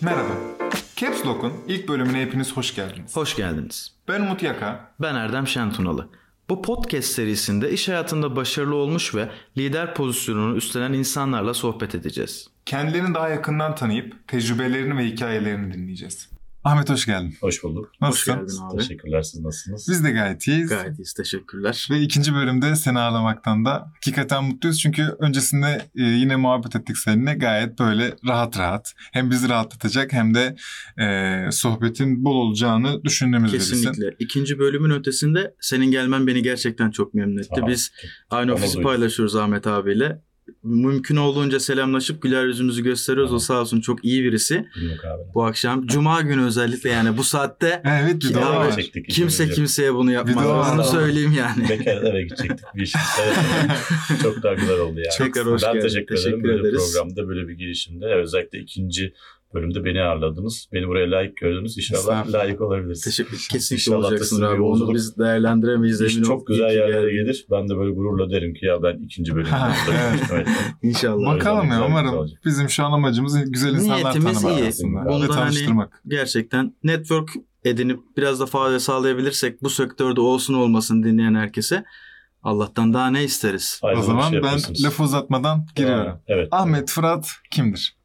Merhaba. Caps Lock'un ilk bölümüne hepiniz hoş geldiniz. Hoş geldiniz. Ben Umut Yaka. Ben Erdem Şentunalı. Bu podcast serisinde iş hayatında başarılı olmuş ve lider pozisyonunu üstlenen insanlarla sohbet edeceğiz. Kendilerini daha yakından tanıyıp tecrübelerini ve hikayelerini dinleyeceğiz. Ahmet hoş geldin. Hoş bulduk. Nasılsın? Hoş geldin abi. Teşekkürler. Siz nasılsınız? Biz de gayet iyiyiz. Gayet iyiyiz. Teşekkürler. Ve ikinci bölümde seni ağırlamaktan da hakikaten mutluyuz. Çünkü öncesinde e, yine muhabbet ettik seninle gayet böyle rahat rahat. Hem bizi rahatlatacak hem de e, sohbetin bol olacağını düşündüğümüz birisin. Kesinlikle. İkinci bölümün ötesinde senin gelmen beni gerçekten çok memnun etti. Ol. Biz aynı ofisi paylaşıyoruz Ahmet abiyle. Mümkün olduğunca selamlaşıp güler yüzümüzü gösteriyoruz. O sağ olsun çok iyi birisi. Bu akşam Cuma günü özellikle yani bu saatte Evet bir Ki de o abi- var. Çektik kimse kimseye bunu yapmaz. Bir de o var Onu söyleyeyim yani. Bekar eve gidecektik. Bir iş evet, Çok daha güzel oldu yani. Tekrar hoş ben geldin. teşekkür, Teşekkür ederim. Böyle ederiz. programda böyle bir girişimde özellikle ikinci bölümde beni ağırladınız. Beni buraya layık gördünüz. İnşallah layık olabiliriz. Teşekkür kesinlikle İnşallah olacaksın abi. Onu biz değerlendiremeyiz. İş emin çok güzel yerlere geldin. gelir. Ben de böyle gururla derim ki ya ben ikinci bölümde. Evet. evet. İnşallah. Bakalım ya umarım olacak. bizim şu an amacımız güzel insanlar Niyetimiz tanımak iyi. aslında. Bundan hani- tanıştırmak. Gerçekten network edinip biraz da fayda sağlayabilirsek bu sektörde olsun olmasın dinleyen herkese Allah'tan daha ne isteriz? O Faydalı bir zaman şey ben lafı uzatmadan giriyorum. Evet. Ahmet Fırat kimdir?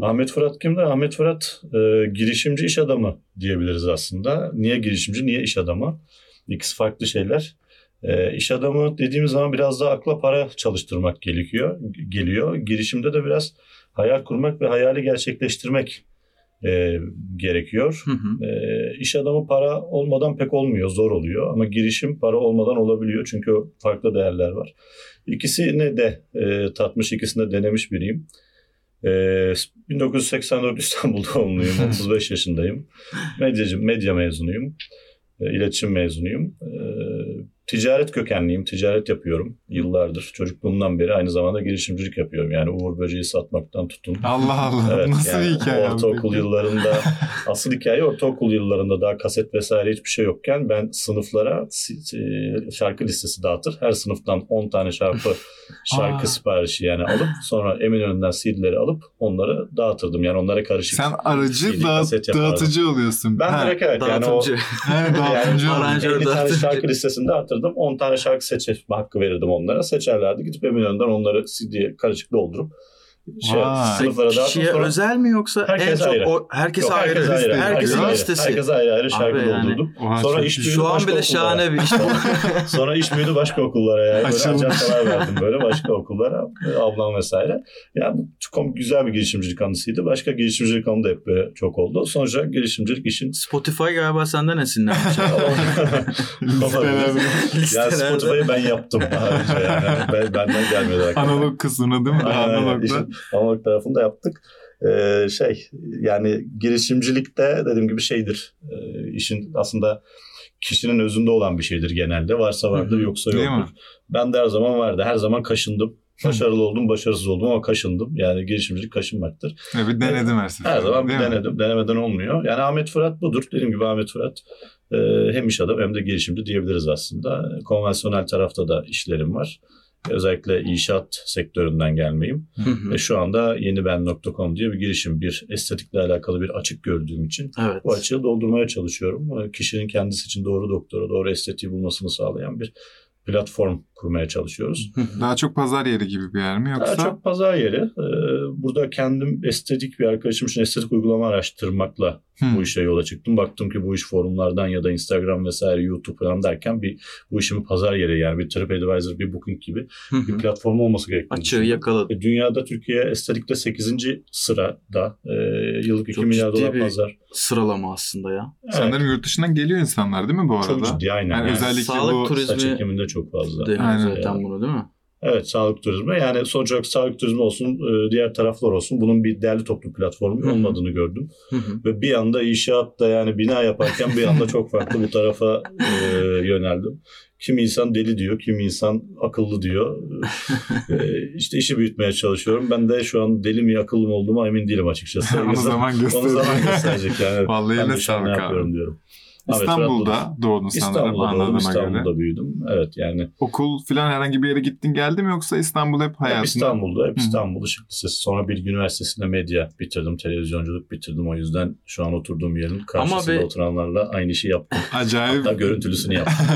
Ahmet Fırat kimdi? Ahmet Fırat e, girişimci iş adamı diyebiliriz aslında. Niye girişimci, niye iş adamı? İkisi farklı şeyler. E, iş adamı dediğimiz zaman biraz da akla para çalıştırmak gerekiyor, geliyor. Girişimde de biraz hayal kurmak ve hayali gerçekleştirmek e, gerekiyor. Hı hı. E, iş adamı para olmadan pek olmuyor, zor oluyor. Ama girişim para olmadan olabiliyor çünkü farklı değerler var. İkisini de e, tatmış, ikisini de denemiş biriyim. E, 1984 İstanbul doğumluyum, 35 yaşındayım. Medyacı, medya mezunuyum, e, iletişim mezunuyum. E, ticaret kökenliyim, ticaret yapıyorum yıllardır. Çocukluğumdan beri aynı zamanda girişimcilik yapıyorum. Yani Uğur Böceği satmaktan tutun. Allah Allah. Evet, Nasıl yani bir hikaye? abi Ortaokul yıllarında asıl hikaye ortaokul yıllarında daha kaset vesaire hiçbir şey yokken ben sınıflara şarkı listesi dağıtır. Her sınıftan 10 tane şarkı şarkı Aa. siparişi yani alıp sonra Eminönü'nden CD'leri alıp onları dağıtırdım. Yani onlara karışık. Sen aracı CD, dağıt, dağıtıcı oluyorsun. Ben Ha, direkt evet yani o. Evet dağıtıcı yani. Aranjör 50 tane dağıtıcı. şarkı listesini dağıtırdım. 10 tane şarkı seçme hakkı verirdim onlara. Seçerlerdi. Gidip Eminönü'nden onları CD'ye karışık doldurup şey, Vay. sınıflara dağıtıp Kişiye sonra özel mi yoksa en Herkes çok ayrı. o herkes Yok, ayrı. herkes ayrı. Herkesin Herkes ayrı. listesi. Herkes ayrı ayrı şarkı Abi yani. doldurdum. Oha, Sonra çok iş büyüdü Şu an başka bile okullara. şahane bir iş. Sonra iş büyüdü başka okullara yani. Böyle Açılmış. ajantalar verdim böyle başka okullara. Ablam vesaire. Yani bu çok güzel bir girişimcilik anısıydı. Başka girişimcilik anı da hep böyle çok oldu. Sonuçta girişimcilik işin Spotify galiba senden esinlenmiş. Listelerde. ya Listelerde. Spotify'ı ben yaptım daha önce yani. Ben, benden gelmedi. Analog kısmını değil mi? Daha Aynen, analogda. işin analog tarafını da yaptık. Ee, şey yani girişimcilikte dediğim gibi şeydir. Ee, işin aslında kişinin özünde olan bir şeydir genelde. Varsa vardır Hı hı. yoksa yoktur. Ben de her zaman vardı. Her zaman kaşındım. Başarılı oldum, başarısız oldum ama kaşındım. Yani girişimcilik kaşınmaktır. Evet, bir denedim her sefer. Her zaman bir Değil mi? denedim. Denemeden olmuyor. Yani Ahmet Fırat budur. Dediğim gibi Ahmet Fırat e, hem iş adamı hem de girişimci diyebiliriz aslında. Konvansiyonel tarafta da işlerim var. Özellikle inşaat sektöründen gelmeyim. Hı hı. Ve şu anda yeniben.com diye bir girişim, bir estetikle alakalı bir açık gördüğüm için Evet. bu açığı doldurmaya çalışıyorum. Ee, Kişinin kendisi için doğru doktora, doğru estetiği bulmasını sağlayan bir platform kurmaya çalışıyoruz. Daha çok pazar yeri gibi bir yer mi Daha yoksa? çok pazar yeri. Ee, Burada kendim estetik bir arkadaşım için estetik uygulama araştırmakla Hı. bu işe yola çıktım. Baktım ki bu iş forumlardan ya da Instagram vesaire YouTube falan derken bir bu işin bir pazar yeri yani bir TripAdvisor, bir Booking gibi bir platform olması gerektiğini Açığı yakaladı. E, Dünyada Türkiye estetikte 8. sırada. E, yıllık 2 Çok milyar dolar bir pazar. Sıralama aslında ya. Sanırım yurt dışından geliyor insanlar değil mi bu arada? Çok ciddi aynen. Yani Yani özellikle Sağlık bu turizmi saç ekiminde çok fazla. deniyor Aynen. zaten bunu değil mi? Evet sağlık turizmi. Yani sonuç olarak sağlık turizmi olsun e, diğer taraflar olsun. Bunun bir değerli toplu platformu olmadığını gördüm. Hı hı. Ve bir anda inşaatta yani bina yaparken bir anda çok farklı bu tarafa e, yöneldim. Kimi insan deli diyor, kimi insan akıllı diyor. e, işte işi büyütmeye çalışıyorum. Ben de şu an deli mi akıllı mı olduğuma emin değilim açıkçası. Onu zaman Onu gösterecek. zaman gösterecek yani. Vallahi ben eline de şu an ne sağlık abi. yapıyorum diyorum. Fırat İstanbul'da doğdun sanırım İstanbul'da doğdum, İstanbul'da göre. büyüdüm. Evet yani Okul falan herhangi bir yere gittin geldi mi yoksa İstanbul hep hep hayatında? İstanbul'da, hep. İstanbul Işık Lisesi. Sonra Bilgi Üniversitesi'nde medya bitirdim, televizyonculuk bitirdim. O yüzden şu an oturduğum yerin karşısında be- oturanlarla aynı işi yaptım. Acayip Hatta görüntülüsünü yaptım.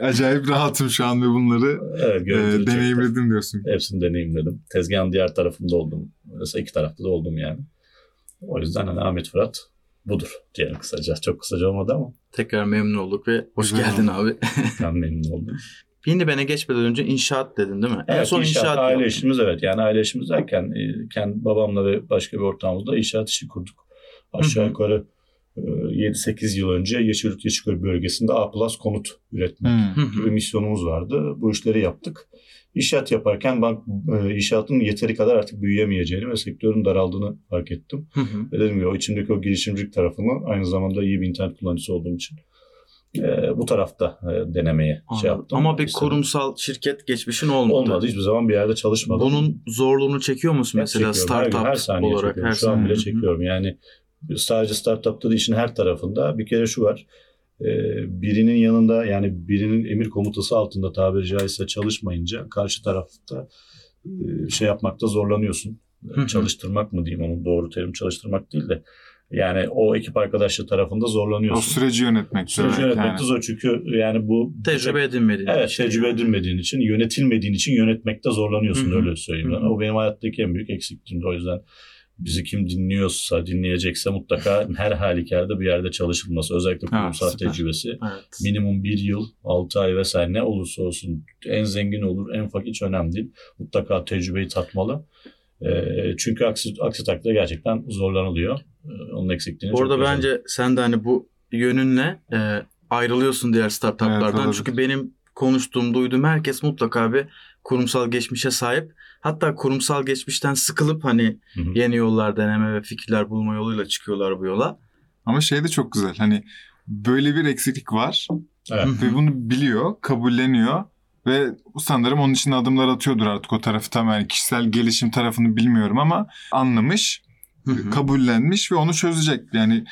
acayip rahatım şu an ve bunları Evet, e, deneyimledim diyorsun. Hepsini deneyimledim. Tezgahın diğer tarafında oldum. Mesela iki tarafta da oldum yani. O yüzden hani Ahmet Fırat budur diyelim kısaca. Çok kısaca olmadı ama Tekrar memnun olduk ve hoş geldin abi. ben memnun oldum. Yeni bene geçmeden önce inşaat dedin değil mi? en Evet, son inşaat, inşaat, aile yaptın. işimiz evet. Yani aile işimiz derken e, kendi babamla ve başka bir ortağımızla inşaat işi kurduk. Aşağı yukarı 7-8 yıl önce Yeşilyurt Yeşilköy bölgesinde A plus konut üretmek Hmm. Gibi misyonumuz vardı. Bu işleri yaptık. İnşaat yaparken bank e, inşaatın yeteri kadar artık büyüyemeyeceğini ve sektörün daraldığını fark ettim. Hı hı. Ve dediğim gibi o içimdeki o girişimcilik tarafını aynı zamanda iyi bir internet kullanıcısı olduğum için e, bu tarafta e, denemeye şey Anladım. yaptım. Ama bir İşte kurumsal şirket geçmişin olmadı. olmadı. Hiçbir zaman bir yerde çalışmadım. Bunun zorluğunu çekiyor musun Hep mesela. Her gün, startup her saniye olarak? çekiyorum. Her Şu an saniye. bile Hı hı. çekiyorum. Yani sadece startupta da işin her tarafında bir kere şu var. e, birinin yanında yani birinin emir komutası altında tabiri caizse çalışmayınca karşı tarafta e, şey yapmakta zorlanıyorsun. Hı hı. Çalıştırmak mı diyeyim onun doğru terim çalıştırmak değil de yani o ekip arkadaşı tarafında O zorlanıyorsun. süreci yönetmek Süreci demek yönetmek yani. zor çünkü yani bu Tecrübe edinmediğin Evet için. tecrübe edilmediğin için, yönetilmediğin için yönetmekte zorlanıyorsun Hı hı. öyle söyleyeyim. ben. Hı hı. O benim hayattaki en büyük eksikliğimdi. O yüzden bizi kim dinliyorsa, dinleyecekse mutlaka her halükarda bir yerde çalışılması. Özellikle kurumsal süper. tecrübesi. Evet. Minimum bir yıl, altı ay vesaire ne olursa olsun en zengin olur, en fakir hiç önemli değil. Mutlaka tecrübeyi tatmalı. Ee, çünkü aksi, aksi takdirde gerçekten zorlanılıyor. Ee, onun eksikliğini Orada bence sen de hani bu yönünle e, ayrılıyorsun diğer Evet, startuplardan. olabilir. Çünkü benim konuştuğum, duyduğum herkes mutlaka bir kurumsal geçmişe sahip. Hatta kurumsal geçmişten sıkılıp hani Hı hı. yeni yollar deneme ve fikirler bulma yoluyla çıkıyorlar bu yola. Ama şey de çok güzel. Hani böyle bir eksiklik var Evet. ve bunu biliyor, kabulleniyor ve sanırım onun için adımlar atıyordur artık o tarafı tam yani kişisel gelişim tarafını bilmiyorum ama anlamış, Hı hı. kabullenmiş ve onu çözecek. Yani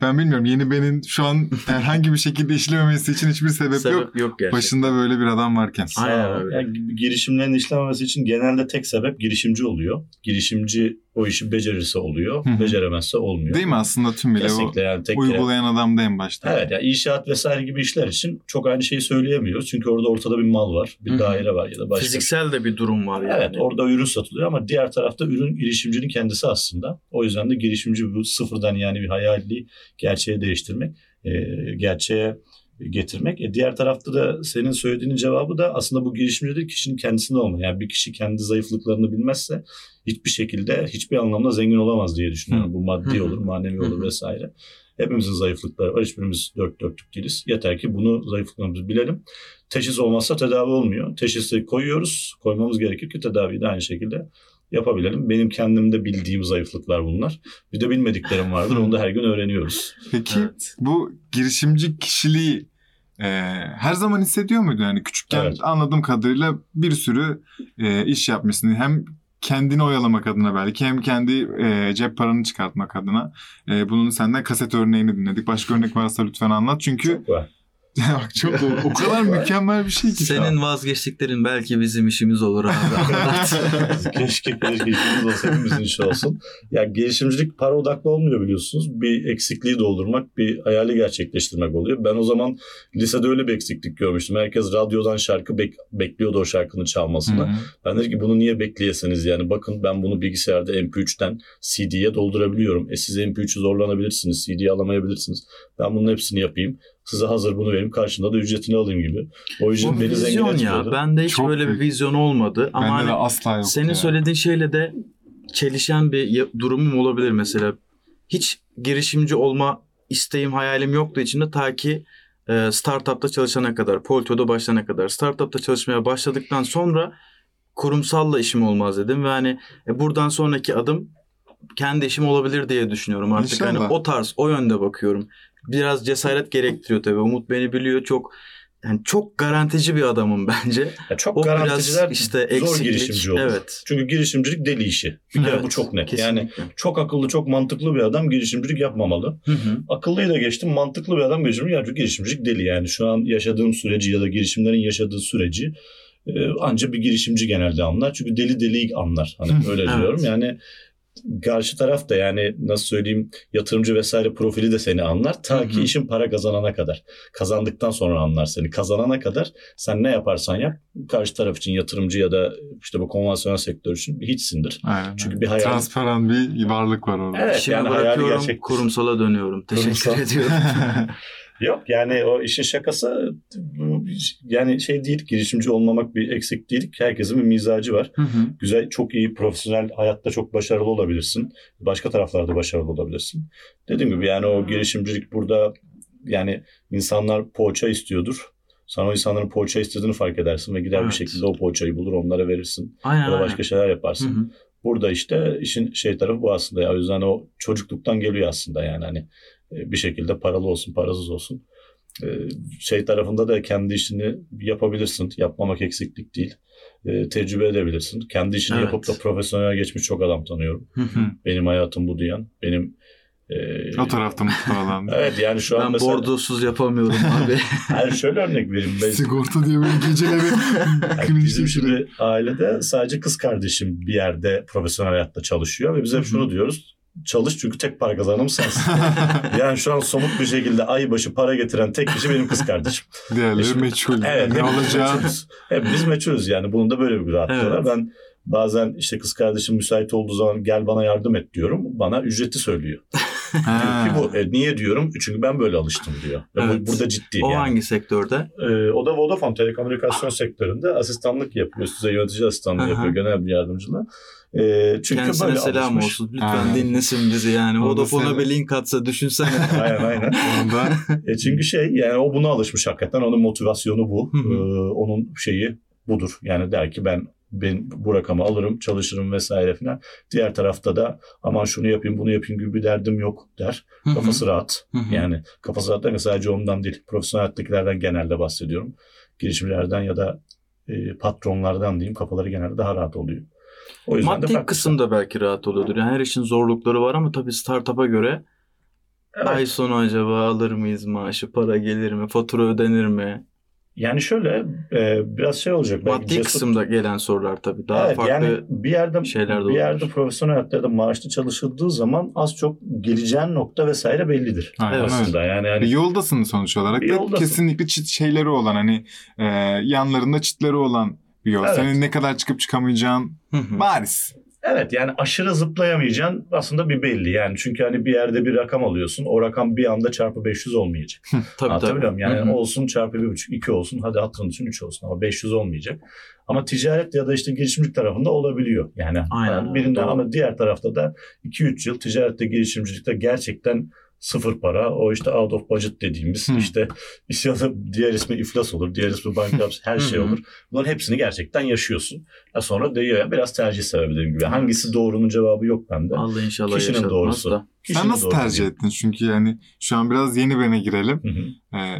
ben bilmiyorum yeni benim şu an herhangi bir şekilde işlememesi için hiçbir sebep, yok. Sebep yok gerçekten. Başında böyle bir adam varken. Aynen öyle. Yani girişimlerin işlememesi için genelde tek sebep girişimci oluyor. Girişimci o işi becerirse oluyor, Hı hı. beceremezse olmuyor. Değil mi aslında tümüyle o Kesinlikle yani tek uygulayan adam da en başta. Evet yani inşaat vesaire gibi işler için çok aynı şeyi söyleyemiyoruz. Çünkü orada ortada bir mal var, bir Hı hı. daire var ya da başka. Fiziksel de bir durum var yani. Evet orada ürün satılıyor ama diğer tarafta ürün girişimcinin kendisi aslında. O yüzden de girişimci bu sıfırdan yani bir hayali gerçeğe değiştirmek, e, gerçeğe getirmek. E, diğer tarafta da senin söylediğinin cevabı da aslında bu girişimci değil kişinin kendisinde olma. Yani bir kişi kendi zayıflıklarını bilmezse hiçbir şekilde hiçbir anlamda zengin olamaz diye düşünüyorum. Hı. Bu maddi olur, manevi olur vesaire. Hepimizin zayıflıkları var. Hiçbirimiz dört dörtlük değiliz. Yeter ki bunu zayıflıklarımızı bilelim. Teşhis olmazsa tedavi olmuyor. Teşhisi koyuyoruz. Koymamız gerekir ki tedaviyi de aynı şekilde yapabilelim. Benim kendimde bildiğim zayıflıklar bunlar. Bir de bilmediklerim vardır. Onu da her gün öğreniyoruz. Peki Evet. bu girişimci kişiliği e, her zaman hissediyor muydun? Yani küçükken Evet. anladığım kadarıyla bir sürü e, iş yapmışsın. Hem kendini oyalamak adına belki hem kendi e, cep paranı çıkartmak adına. E, bunun senden kaset örneğini dinledik. Başka örnek varsa lütfen anlat. Çünkü Çok var. bak çok doğru. O kadar mükemmel bir şey ki. Senin vazgeçtiklerin belki bizim işimiz olur abi. Keşke keşke işimiz olsa hepimizin işi olsun. Ya girişimcilik para odaklı olmuyor biliyorsunuz. Bir eksikliği doldurmak, bir hayali gerçekleştirmek oluyor. Ben o zaman lisede öyle bir eksiklik görmüştüm. Herkes radyodan şarkı bek- bekliyordu o şarkının çalmasını. Ben dedim ki bunu niye bekleyesiniz yani bakın ben bunu bilgisayarda MP3'ten CD'ye doldurabiliyorum. E siz MP3'ü zorlanabilirsiniz, CD'yi alamayabilirsiniz. Ben bunun hepsini yapayım. Size hazır bunu vereyim karşında da ücretini alayım gibi. O yüzden Bu beni zengin vizyon ya. etmiyordu. Bende hiç Çok böyle bir büyük. vizyon olmadı. Ama Bende hani de asla yok. Senin ya. söylediğin şeyle de çelişen bir ya- durumum olabilir mesela. Hiç girişimci olma isteğim, hayalim yoktu içinde ta ki e, startupta çalışana kadar, Polto'da başlayana kadar. Startupta çalışmaya başladıktan sonra kurumsalla işim olmaz dedim ve hani e, buradan sonraki adım kendi işim olabilir diye düşünüyorum artık. İnşallah. Hani o tarz, o yönde bakıyorum. Biraz cesaret gerektiriyor tabii. Umut beni biliyor. Çok yani çok garantici bir adamım bence. Ya çok O garanticiler biraz işte zor eksiklik. girişimci olur. Evet. Çünkü girişimcilik deli işi. Bir kere Evet, bu çok net. Yani kesinlikle. çok akıllı, çok mantıklı bir adam girişimcilik yapmamalı. Hı hı. Akıllıyı da geçtim. Mantıklı bir adam girişimcilik yapıyor. Girişimcilik deli yani. Şu an yaşadığım süreci ya da girişimlerin yaşadığı süreci e, ancak bir girişimci genelde anlar. Çünkü deli deli anlar. Hani öyle Evet. diyorum. Yani karşı taraf da yani nasıl söyleyeyim yatırımcı vesaire profili de seni anlar. Ta Hı ki işin para kazanana kadar. Kazandıktan sonra anlar seni. Kazanana kadar sen ne yaparsan yap karşı taraf için yatırımcı ya da işte bu konvansiyonel sektör için bir hiçsindir. Aynen. Çünkü bir hayal- Transparan bir varlık var orada. Evet, İşimi yani bırakıyorum, gerçek. kurumsala dönüyorum. Teşekkür Kurumsal. ediyorum. Yok yani o işin şakası yani şey değil girişimci olmamak bir eksik değil. Herkesin bir mizacı var. Hı hı. Güzel çok iyi profesyonel hayatta çok başarılı olabilirsin. Başka taraflarda başarılı olabilirsin. Dediğim gibi yani o girişimcilik burada yani insanlar poğaça istiyordur. Sen o insanların poğaça istediğini fark edersin ve gider bir Evet. şekilde o poğaçayı bulur onlara verirsin. Aynen Ya da aynen. başka şeyler Hı yaparsın. hı. Burada işte işin şey tarafı bu aslında ya. O yüzden o çocukluktan geliyor aslında yani hani bir şekilde paralı olsun, parasız olsun. E, Şey tarafında da kendi işini yapabilirsin. Yapmamak eksiklik değil. E, Tecrübe edebilirsin. Kendi işini Evet. yapıp da profesyonel geçmiş çok adam tanıyorum. Hı hı. Benim hayatım bu diyen. Benim e, o tarafta mutlu olan. Evet yani şu an Ben mesela bordosuz yapamıyorum abi. yani şöyle örnek vereyim. Ben, Sigorta diye böyle geceleri Yani bizim şimdi ailede sadece kız kardeşim bir yerde profesyonel hayatta çalışıyor ve biz hep şunu diyoruz. Çalış çünkü tek para kazanım sensin. yani şu an somut bir şekilde ay başı para getiren tek kişi benim kız kardeşim. Diğerleri Şimdi- meçhul. Evet. ne olacağı. meçhulüz. Hepimiz meçhulüz yani. Bunun da böyle bir rahatlığı Evet. var. Ben bazen işte kız kardeşim müsait olduğu zaman gel bana yardım et diyorum. Bana ücreti söylüyor. Ki bu e, niye diyorum? Çünkü ben böyle alıştım diyor. Ve bu Evet. burada ciddi o yani. hangi sektörde? Ee, o da Vodafone telekomünikasyon sektöründe asistanlık yapıyor. Size yönetici asistanlığı yapıyor. Genel bir yardımcılığı. Ee, çünkü Kendisine böyle selam alışmış. olsun. Lütfen Aynen. dinlesin bizi yani. Vodafone'a bir link atsa düşünsene. aynen aynen. E çünkü şey yani o buna alışmış hakikaten. Onun motivasyonu bu. Ee, onun şeyi budur. Yani der ki ben ben bu rakamı alırım, çalışırım vesaire filan. Diğer tarafta da aman şunu yapayım, bunu yapayım gibi bir derdim yok der. Kafası rahat. Yani kafası rahat demek sadece ondan değil. Profesyonel hayattakilerden genelde bahsediyorum. Girişimcilerden ya da e, patronlardan diyeyim kafaları genelde daha rahat oluyor. O yüzden de Maddi farklı. kısımda belki rahat oluyordur. Yani her işin zorlukları var ama tabii startup'a göre Evet. ay sonu acaba alır mıyız maaşı, para gelir mi, fatura ödenir mi? Yani şöyle e, biraz şey olacak. belki Maddi cesur- kısımda gelen sorular tabii. Daha evet, farklı yani bir yerde şeyler de bir yerde olabilir. profesyonel hayatta ya da maaşlı çalışıldığı zaman az çok geleceğin nokta vesaire bellidir. Aynen Evet. Aslında yani Bir hani yoldasın sonuç olarak. Bir da yoldasın. kesinlikle çit şeyleri olan hani e, yanlarında çitleri olan bir yol. Evet. Senin ne kadar çıkıp çıkamayacağın bariz. evet yani aşırı zıplayamayacaksın aslında bir belli yani çünkü hani bir yerde bir rakam alıyorsun o rakam bir anda çarpı 500 olmayacak. tabii Anlatabiliyor tabii. Yani Hı hı. olsun çarpı bir buçuk, iki olsun. Hadi hatırın için üç olsun ama 500 olmayacak. Ama ticaret ya da işte girişimcilik tarafında olabiliyor. Yani Aynen, birinden doğru. ama diğer tarafta da 2-3 yıl ticarette girişimcilikte gerçekten sıfır para. O işte out of budget dediğimiz Hı. işte ya da diğer ismi iflas olur, diğer ismi bankruptcy her şey olur. Bunların hepsini gerçekten yaşıyorsun. Ya sonra değiyor. Yani biraz tercih sebebi dediğim gibi. Hangisi doğrunun cevabı yok bende. Allah inşallah Kişinin doğrusu. da. Kişinin Sen nasıl doğrusu tercih ettin? Çünkü yani şu an biraz yeni bene girelim. Hı hı. Ee,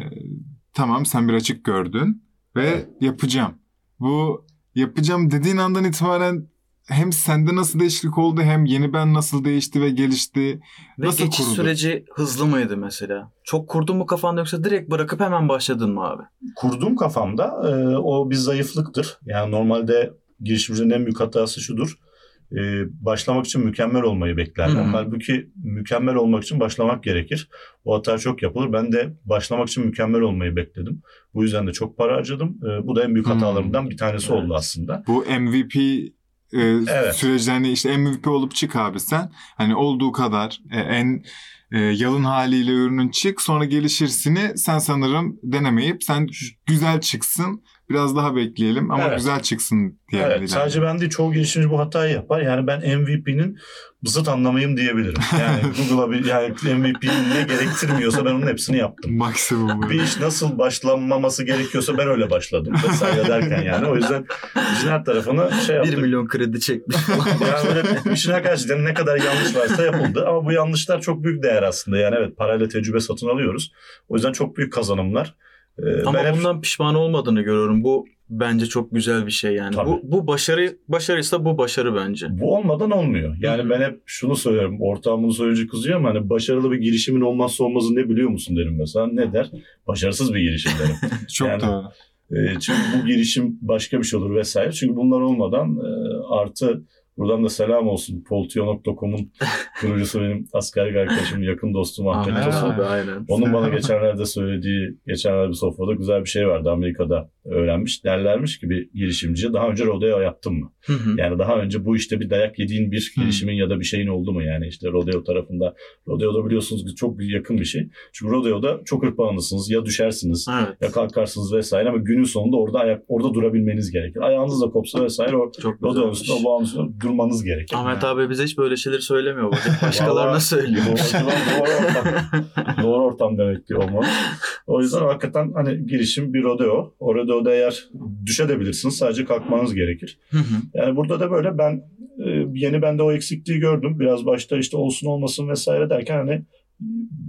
tamam sen bir açık gördün ve Evet. yapacağım. Bu yapacağım dediğin andan itibaren hem sende nasıl değişiklik oldu hem yeni ben nasıl değişti ve gelişti. Ve Nasıl geçiş kuruldu? süreci hızlı mıydı mesela? Çok kurdun mu kafanda yoksa direkt bırakıp hemen başladın mı abi? kurduğum kafamda e, o bir zayıflıktır. Yani normalde girişimcinin en büyük hatası şudur. E, başlamak için mükemmel olmayı beklerler. Hı. Halbuki mükemmel olmak için başlamak gerekir. O hata çok yapılır. Ben de başlamak için mükemmel olmayı bekledim. Bu yüzden de çok para harcadım. E, bu da en büyük Hı. hatalarımdan bir tanesi Evet. oldu aslında. Bu MVP e, Evet. süreçte hani işte MVP olup çık abi sen. Hani olduğu kadar e, en e, yalın haliyle ürünün çık sonra gelişirsini sen sanırım denemeyip sen güzel çıksın biraz daha bekleyelim ama Evet. güzel çıksın diye. Evet, ilerle. sadece ben değil çoğu girişimci bu hatayı yapar. Yani ben MVP'nin zıt anlamayım diyebilirim. Yani Google'a bir yani MVP'nin ne gerektirmiyorsa ben onun hepsini yaptım. Maksimum. bir iş nasıl başlanmaması gerekiyorsa ben öyle başladım vesaire derken yani. O yüzden işin her tarafını şey 1 yaptık. milyon kredi çekmiş. Yani böyle işin gerçekten ne kadar yanlış varsa yapıldı. Ama bu yanlışlar çok büyük değer aslında. Yani evet parayla tecrübe satın alıyoruz. O yüzden çok büyük kazanımlar. Ee, Ama ben hep- bundan pişman olmadığını görüyorum. Bu bence çok güzel bir şey yani. Tabii. Bu bu başarı başarıysa bu başarı bence. Bu olmadan olmuyor. Yani ben hep şunu söylerim. Ortağım bunu söyleyince kızıyor ama hani başarılı bir girişimin olmazsa olmazı ne biliyor musun derim mesela. Ne der? Başarısız bir girişim derim. Çok Yani- doğru. E, çünkü bu girişim başka bir şey olur vesaire. Çünkü bunlar olmadan e, artı buradan da selam olsun. Poltio.com'un kurucusu benim askerlik arkadaşım, yakın dostum Ahmet Tosun. Onun bana geçenlerde söylediği, geçenlerde bir sofrada güzel bir şey vardı. Amerika'da öğrenmiş. Derlermiş ki bir girişimciye daha önce rodeo yaptın mı? Hı hı. Yani daha önce bu işte bir dayak yediğin bir girişimin ya da bir şeyin oldu mu? Yani işte rodeo tarafında. Rodeo'da biliyorsunuz ki çok yakın bir şey. Çünkü rodeo'da çok hırpalanırsınız. Ya düşersiniz Evet. ya kalkarsınız vesaire ama günün sonunda orada ayak orada durabilmeniz gerekir. Ayağınız da kopsa vesaire o Çok güzelmiş. üstünde o bağın üstünde durmanız gerekir. Ahmet abi bize hiç böyle şeyleri söylemiyor. Başkalarına söylüyor. Doğru, doğru ortam. doğru ortam demek ki olmalı. O yüzden hakikaten hani girişim bir rodeo. O rodeoda eğer düşebilirsiniz sadece kalkmanız gerekir. Hı hı. Yani burada da böyle ben e, yeni bende o eksikliği gördüm. Biraz başta işte olsun olmasın vesaire derken hani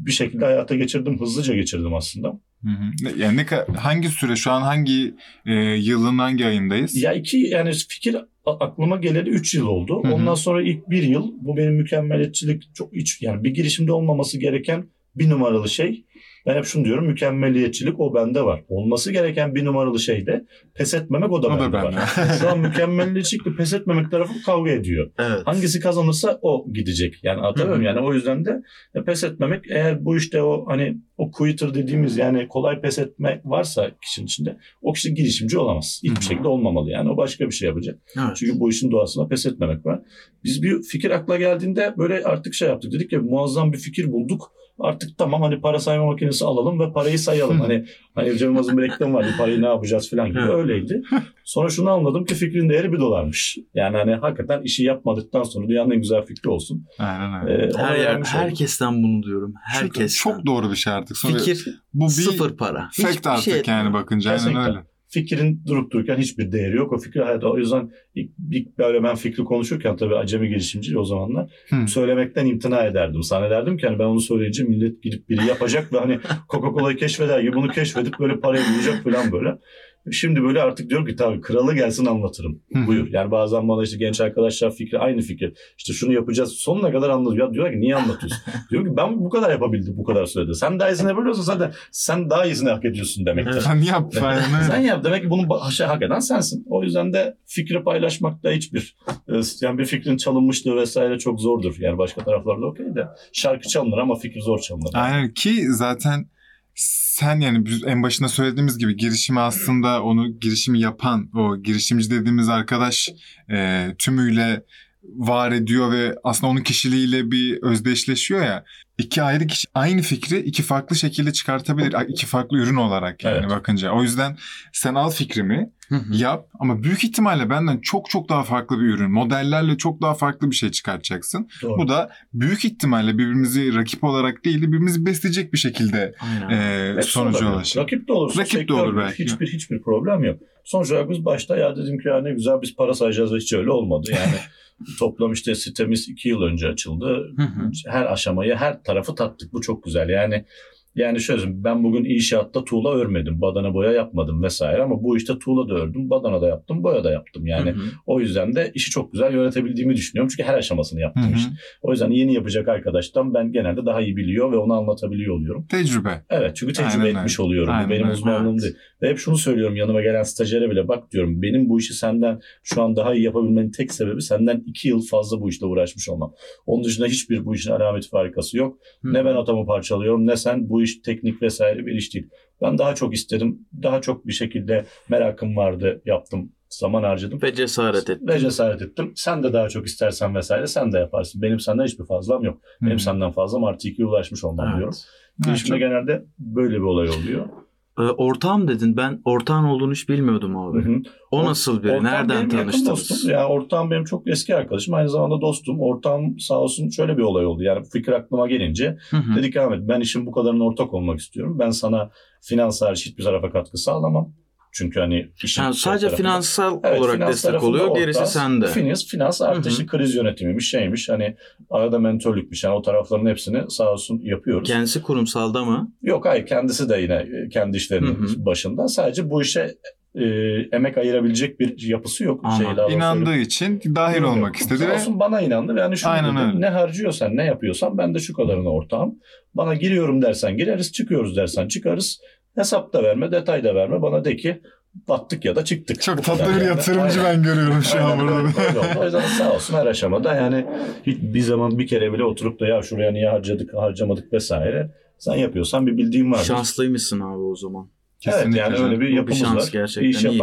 bir şekilde hayata geçirdim. Hızlıca geçirdim aslında. Hı hı. Ne- Yani ne hangi süre şu an hangi e, yılın hangi ayındayız? Ya iki yani fikir aklıma geleli 3 yıl oldu. Hı hı. Ondan sonra ilk bir yıl bu benim mükemmeliyetçilik çok hiç yani bir girişimde olmaması gereken bir numaralı şey. Ben hep şunu diyorum mükemmeliyetçilik o bende var. Olması gereken bir numaralı şey de pes etmemek o da, O bende bende. var. Şu an mükemmeliyetçilikle pes etmemek tarafı kavga ediyor. Evet. Hangisi kazanırsa o gidecek. Yani hı. Yani o yüzden de pes etmemek eğer bu işte o hani o quitter dediğimiz yani kolay pes etme varsa kişinin içinde o kişi girişimci olamaz. Hiçbir şekilde olmamalı yani. O başka bir şey yapacak. Evet. Çünkü bu işin doğasında pes etmemek var. Biz bir fikir akla geldiğinde böyle artık şey yaptık. Dedik ki muazzam bir fikir bulduk. Artık tamam hani para sayma makinesi alalım ve parayı sayalım. hani hani Cem Yılmaz'ın bir reklamı vardı. Parayı ne yapacağız falan gibi öyleydi. Sonra şunu anladım ki fikrin değeri bir dolarmış. Yani hani hakikaten işi yapmadıktan sonra dünyanın en güzel fikri olsun. Aynen öyle. Ee, Her yer, herkesten bunu diyorum. Çok- Herkesten. Çok doğru bir şey artık. Sonra Fikir bu bir sıfır para. fact Hiçbir artık şey yani bakınca aynen öyle. Fikrin durup dururken hiçbir değeri yok. O fikir hayatta. O yüzden ilk, ilk böyle ben fikri konuşurken tabii acemi girişimci o zamanlar Hı. söylemekten imtina ederdim. Zannederdim ki hani ben onu söyleyince millet gidip biri yapacak ve hani Coca-Cola'yı keşfeder gibi bunu keşfedip böyle parayı bulacak falan böyle. Şimdi böyle artık diyorum ki tabii kralı gelsin anlatırım. Hı. Buyur. Yani bazen bana işte genç arkadaşlar fikri aynı fikir. İşte şunu yapacağız sonuna kadar anlatıyor. Ya diyorlar ki niye anlatıyorsun? diyorum ki ben bu kadar yapabildim bu kadar sürede. Sen daha iyisini yapabiliyorsan zaten sen daha iyisini hak ediyorsun demektir. Sen yap. Sen yap demek ki bunu şey, hak eden sensin. O yüzden de fikri paylaşmakta hiçbir e, yani bir fikrin çalınmışlığı vesaire çok zordur. Yani başka taraflarda okey de şarkı çalınır ama fikir zor çalınır. Aynen ki zaten sen yani biz en başında söylediğimiz gibi girişimi aslında onu girişimi yapan o girişimci dediğimiz arkadaş e, tümüyle var ediyor ve aslında onun kişiliğiyle bir özdeşleşiyor ya. İki ayrı kişi aynı fikri iki farklı şekilde çıkartabilir. iki farklı ürün olarak yani Evet. bakınca. O yüzden sen al fikrimi Hı hı. yap ama büyük ihtimalle benden çok çok daha farklı bir ürün, modellerle çok daha farklı bir şey çıkartacaksın. Doğru. Bu da büyük ihtimalle birbirimizi rakip olarak değil de birbirimizi besleyecek bir şekilde Aynen. e, sonuca ulaşır. Rakip de olur. Rakip de olur belki. Hiçbir, hiçbir problem yok. Sonuç olarak biz başta ya dedim ki ya ne güzel biz para sayacağız ve hiç öyle olmadı. Yani toplam işte sitemiz iki yıl önce açıldı. Hı hı. her aşamayı, her tarafı tattık. Bu çok güzel. Yani yani şöyle ben bugün inşaatta tuğla örmedim, badana boya yapmadım vesaire ama bu işte tuğla da ördüm, badana da yaptım, boya da yaptım. Yani Hı hı. o yüzden de işi çok güzel yönetebildiğimi düşünüyorum. Çünkü her aşamasını Hı yaptım hı. işte. O yüzden yeni yapacak arkadaştan ben genelde daha iyi biliyor ve onu anlatabiliyor oluyorum. Tecrübe. Evet çünkü tecrübe Aynen öyle. etmiş oluyorum. Aynen bu benim öyle. uzmanlığım Evet. değil. Ve hep şunu söylüyorum yanıma gelen stajyere bile bak diyorum benim bu işi senden şu an daha iyi yapabilmenin tek sebebi senden iki yıl fazla bu işle uğraşmış olmam. Onun dışında hiçbir bu işin alameti farikası yok. Hı. Ne ben atamı parçalıyorum ne sen bu iş teknik vesaire bir iş değil. Ben daha çok istedim. Daha çok bir şekilde merakım vardı yaptım. Zaman harcadım. Ve cesaret et. Ve cesaret ettim. Sen de daha çok istersen vesaire sen de yaparsın. Benim senden hiçbir fazlam yok. Benim Hı. senden fazlam artı ikiye ulaşmış olmam Evet. diyorum. Çok- genelde böyle bir olay oluyor. Ee, ortağım dedin. Ben ortağın olduğunu hiç bilmiyordum abi. Hı hı. O nasıl biri? Ortağım Nereden benim yakın tanıştınız? dostum. Yani ortağım benim çok eski arkadaşım. Aynı zamanda dostum. Ortağım sağ olsun şöyle bir olay oldu. Yani fikir aklıma gelince Hı hı. dedik Ahmet ben işin bu kadarına ortak olmak istiyorum. Ben sana finans hariç hiçbir tarafa katkı sağlamam. Çünkü hani işin Yani sadece tarafında- finansal Evet, olarak finans destek oluyor. Gerisi ortağız. sende. Finans, finans artı işte kriz yönetimiymiş şeymiş hani arada mentörlükmüş yani o tarafların hepsini sağ olsun yapıyoruz. Kendisi kurumsalda mı? Yok hayır kendisi de yine e, kendi işlerinin Hı hı. başında sadece bu işe e, emek ayırabilecek bir yapısı yok. Anladım. Şey, İnandığı için dahil Yok, yok. olmak istedi Sağ olsun bana inandı yani şunu Aynen dedim, öyle. ne harcıyorsan ne yapıyorsan ben de şu kadarına ortağım. Bana giriyorum dersen gireriz çıkıyoruz dersen çıkarız. Hesap da verme detay da verme bana de ki battık ya da çıktık. Çok tatlı bir yani. yatırımcı Aynen. ben görüyorum şu an Aynen, burada. öyle- öyle oldu. O yüzden sağ olsun her aşamada yani hiç bir zaman bir kere bile oturup da ya şuraya niye harcadık harcamadık vesaire. Sen yapıyorsan bir bildiğin vardır. Şanslıymışsın abi o zaman. Evet yani öyle bir bir yapımız şans var. gerçekten, Bir iş iyi.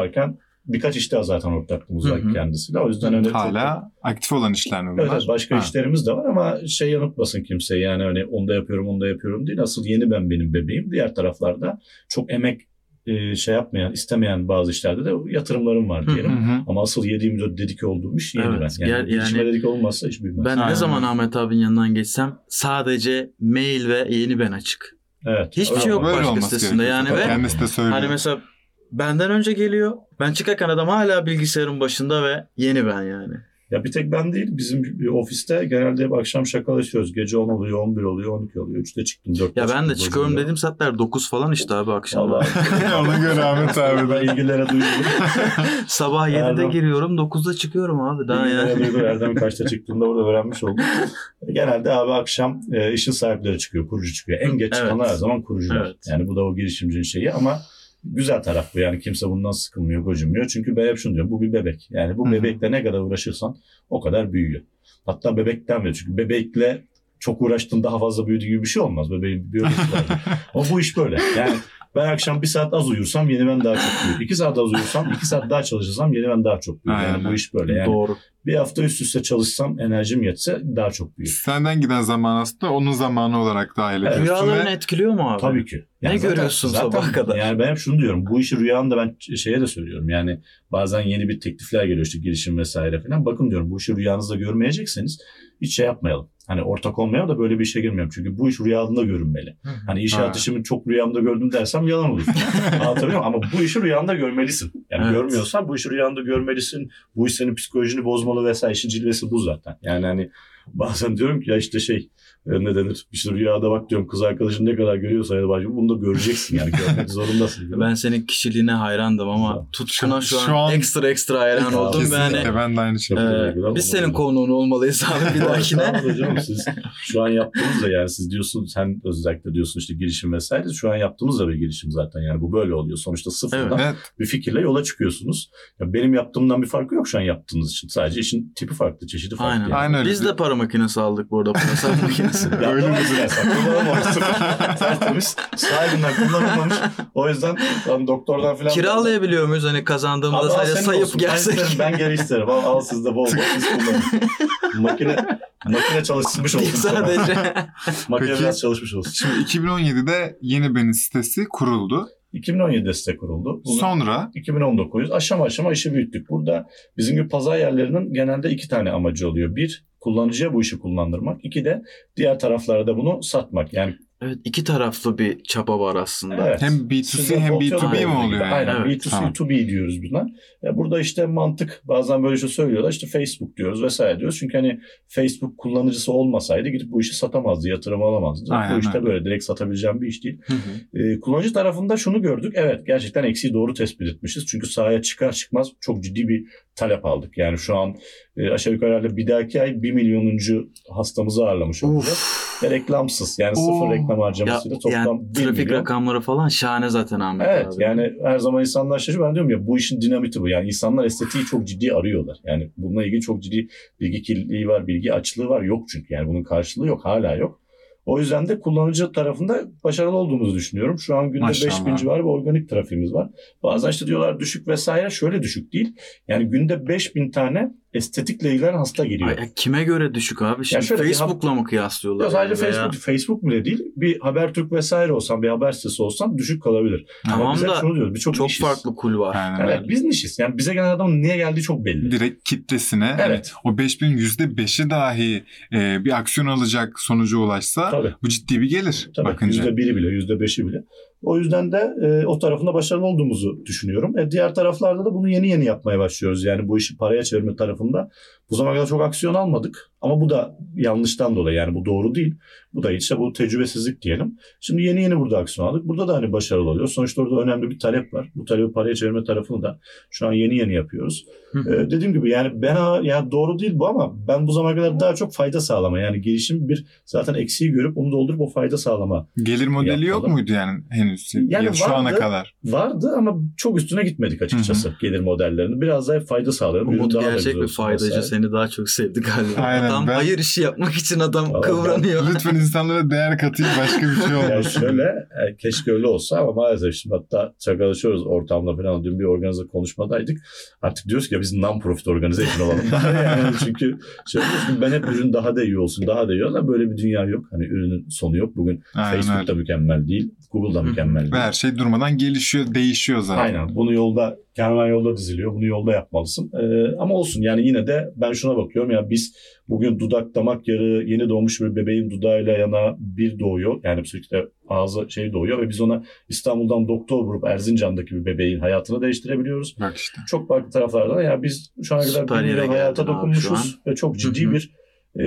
Birkaç işte zaten ortaklığımız var kendisiyle. O yüzden öyle çok- Hala aktif olan işler mi bunlar? Evet, başka Ha. işlerimiz de var ama şey yanıltmasın kimse yani hani onu da yapıyorum onu da yapıyorum değil. Asıl yeni ben benim bebeğim. Diğer taraflarda çok emek e, şey yapmayan, istemeyen bazı işlerde de yatırımlarım var diyelim. Hı hı. Ama asıl 7-24 dedik olduğum iş yeni Evet, ben. Yani, yani- dedik olmazsa iş büyümez. Ben ne Aynen. zaman Ahmet abinin yanından geçsem sadece mail ve yeni ben açık. evet, hiçbir şey yok başka sitesinde yani ve- Kendisi de söylüyor. Hani mesela benden önce geliyor. Ben çıkarken adam hala bilgisayarın başında ve yeni ben yani. Ya bir tek ben değil bizim bir ofiste genelde hep akşam şakalaşıyoruz. Gece 10 oluyor, 11 oluyor, 12 oluyor. 3'te çıktım, 4'te Ya ben de çıkıyorum dediğim saatler 9 falan işte abi akşam. Vallahi. Ona göre Ahmet abi de. İlgilere duyuyorum. Sabah 7'de Erdem- giriyorum 9'da çıkıyorum abi daha yani. duydu. Erdem kaçta çıktığında orada öğrenmiş oldum. Genelde abi akşam e, işin sahipleri çıkıyor, kurucu çıkıyor. En geç Evet. çıkanlar her zaman kurucular. Evet. Yani bu da o girişimcinin şeyi ama güzel taraf bu. Yani kimse bundan sıkılmıyor, gocunmuyor. Çünkü ben hep şunu diyorum. Bu bir bebek. Yani bu Hı hı. bebekle ne kadar uğraşırsan o kadar büyüyor. Hatta bebekten bile. Çünkü bebekle çok uğraştın daha fazla büyüdü gibi bir şey olmaz. Bebeğin biyolojisi var. Ama bu iş böyle. Yani ben akşam bir saat az uyursam yeni ben daha çok büyür. İki saat az uyursam iki saat daha çalışırsam yeni ben daha çok büyür. Yani bu iş böyle. Yani Doğru. bir hafta üst üste çalışsam enerjim yetse daha çok büyür. Senden giden zaman aslında onun zamanı olarak dahil Evet. ediyorsun. Rüyaların ve- etkiliyor mu abi? Tabii ki. Ne görüyorsun sabaha kadar? Yani ben hep şunu diyorum. Bu işi rüyanda ben şeye de söylüyorum. Yani bazen yeni bir teklifler geliyor işte girişim vesaire falan. Bakın diyorum bu işi rüyanızda görmeyecekseniz hiç şey yapmayalım. Hani ortak olmayalım da böyle bir işe girmeyelim. Çünkü bu iş rüyanda görünmeli. Hani iş Ha. hayatı çok rüyamda gördüm dersem yalan olur. Anlatabiliyor muyum? Ama bu işi rüyanda görmelisin. Yani Evet. görmüyorsan bu işi rüyanda görmelisin. Bu iş senin psikolojini bozmalı vesaire. İşin cilvesi bu zaten. Yani hani bazen diyorum ki ya işte şey e, ne denir? İşte rüyada bak diyorum kız arkadaşın ne kadar görüyorsa ya da başka bunu da göreceksin. Yani görmek zorundasın. Ben senin kişiliğine hayrandım ama tutkuna şu an, Şu an- ekstra ekstra hayran oldum ve Kesinlikle hani ben de aynı şey. E, biz senin konuğun olmalıyız abi bir dahakine. Hocam siz şu an yaptığınız da yani siz diyorsun sen özellikle diyorsun işte girişim vesaire şu an yaptığınız da bir girişim zaten yani bu böyle oluyor. Sonuçta sıfırdan Evet. bir fikirle yola çıkıyorsunuz. Ya benim yaptığımdan bir farkı yok şu an yaptığınız için. Sadece işin tipi farklı, çeşidi farklı. Aynen. yani. Aynen öyle. Biz de para makinesi aldık bu arada. Para sayma makinesi. Ya Öyle hesap. Kullanamamışsın. Tertemiz. Sahibinden kullanılmamış. O yüzden ben doktordan falan... Kiralayabiliyor muyuz hani kazandığımızda Al, al sadece sayıp olsun. Ben, gelsek? isterim, ben geri isterim. Al, al sizde bol bol siz kullanın. makine, makine çalışmış olsun. sadece. makine Peki. biraz çalışmış olsun. Şimdi 2017'de Yeni Benim sitesi kuruldu. 2017'de site kuruldu. Bunu Sonra 2019 aşama aşama işi büyüttük. Burada bizim gibi pazar yerlerinin genelde iki tane amacı oluyor. Bir, kullanıcıya bu işi kullandırmak. İki de diğer taraflara da bunu satmak. Yani evet iki taraflı bir çapa var aslında. Evet. hem B2C Sizin hem Voltio B2B mi oluyor yani? Aynen Evet, B2C tamam. to B diyoruz buna. Ya burada işte mantık bazen böyle şey söylüyorlar işte Facebook diyoruz vesaire diyoruz. Çünkü hani Facebook kullanıcısı olmasaydı gidip bu işi satamazdı, yatırım alamazdı. Aynen, bu işte aynen. böyle direkt satabileceğim bir iş değil. Hı hı. Ee, kullanıcı tarafında şunu gördük. Evet gerçekten eksiği doğru tespit etmişiz. Çünkü sahaya çıkar çıkmaz çok ciddi bir talep aldık. Yani şu an e, aşağı yukarı herhalde bir dahaki ay 1 milyonuncu hastamızı ağırlamış olacağız. Ve reklamsız yani sıfır Oo. reklam Ya, harcamasıyla toplam yani 1 trafik milyon. rakamları falan şahane zaten Ahmet Evet abi. yani her zaman insanlar şaşırıyor. Ben diyorum ya bu işin dinamiti bu. Yani insanlar estetiği çok ciddi arıyorlar. Yani bununla ilgili çok ciddi bilgi kirliliği var, bilgi açlığı var. Yok çünkü yani bunun karşılığı yok, hala yok. O yüzden de kullanıcı tarafında başarılı olduğumuzu düşünüyorum. Şu an günde Maşallah. 5000 civarı bir organik trafiğimiz var. Bazen işte diyorlar düşük vesaire. Şöyle düşük değil. Yani günde 5000 tane estetikle ilgilenen hasta geliyor. Ay, kime göre düşük abi? Şimdi şöyle Facebook'la mı kıyaslıyorlar? Ya sadece yani? Veya- Facebook, Facebook bile değil. Bir Habertürk vesaire olsan, bir haber sitesi olsan düşük kalabilir. Tamam Ama da şunu diyoruz. Birçok Çok nişiz. farklı kul var. Aynen Evet öyle. biz nişiz. Yani bize gelen adamın niye geldiği çok belli. Direkt kitlesine Evet. o 5000 %5'i dahi e, bir aksiyon alacak sonuca ulaşsa Tabii. bu ciddi bir gelir Tabii bakınca. yüzde biri bile, yüzde beşi bile. O yüzden de e, o tarafında başarılı olduğumuzu düşünüyorum. E, diğer taraflarda da bunu yeni yeni yapmaya başlıyoruz. Yani bu işi paraya çevirme tarafında bu zamana kadar çok aksiyon almadık. Ama bu da yanlıştan dolayı yani bu doğru değil. Bu da işte bu tecrübesizlik diyelim. Şimdi yeni yeni burada aksiyon aldık. Burada da hani başarılı oluyor. Sonuçta orada önemli bir talep var. Bu talebi paraya çevirme tarafını da şu an yeni yeni yapıyoruz. Ee, dediğim gibi yani ben ha- yani doğru değil bu ama ben bu zamana kadar daha çok fayda sağlama yani girişim bir zaten eksiği görüp onu doldurup o fayda sağlama Gelir modeli yok Yapmalı. muydu yani henüz? Yani ya şu ana vardı. kadar. vardı ama çok üstüne gitmedik açıkçası gelir modellerini. Biraz daha fayda sağlayalım. Umut gerçek bir faydacı vesaire. seni daha çok sevdi galiba. Aynen, adam ben- hayır işi yapmak için adam Vallahi kıvranıyor. Lütfen insanlara değer katayım başka bir şey Yani olmasın. şöyle e, keşke öyle olsa ama maalesef şimdi hatta şakalaşıyoruz ortamda falan. Dün bir organize konuşmadaydık. Artık diyoruz ki ya biz non-profit organization olalım. yani çünkü şöyle diyorsun, ben hep ürün daha da iyi olsun daha da iyi olsun. ama Böyle bir dünya yok. Hani ürünün sonu yok. Bugün Aynen Facebook da öyle. mükemmel değil. Google da Hı hı. mükemmel değil. Ve her şey durmadan gelişiyor, değişiyor zaten. Aynen. Bunu yolda, kervan yolda diziliyor. Bunu yolda yapmalısın. Ee, ama olsun yani yine de ben şuna bakıyorum ya biz bugün dudak damak yarı yeni doğmuş bir bebeğin dudağıyla yana bir doğuyor. Yani sürekli ağzı şey doğuyor ve biz ona İstanbul'dan doktor vurup Erzincan'daki bir bebeğin hayatını değiştirebiliyoruz. Bak işte. Çok farklı taraflardan ya biz şu ana kadar Süper bir hayata dokunmuşuz şu ve çok ciddi Hı hı. bir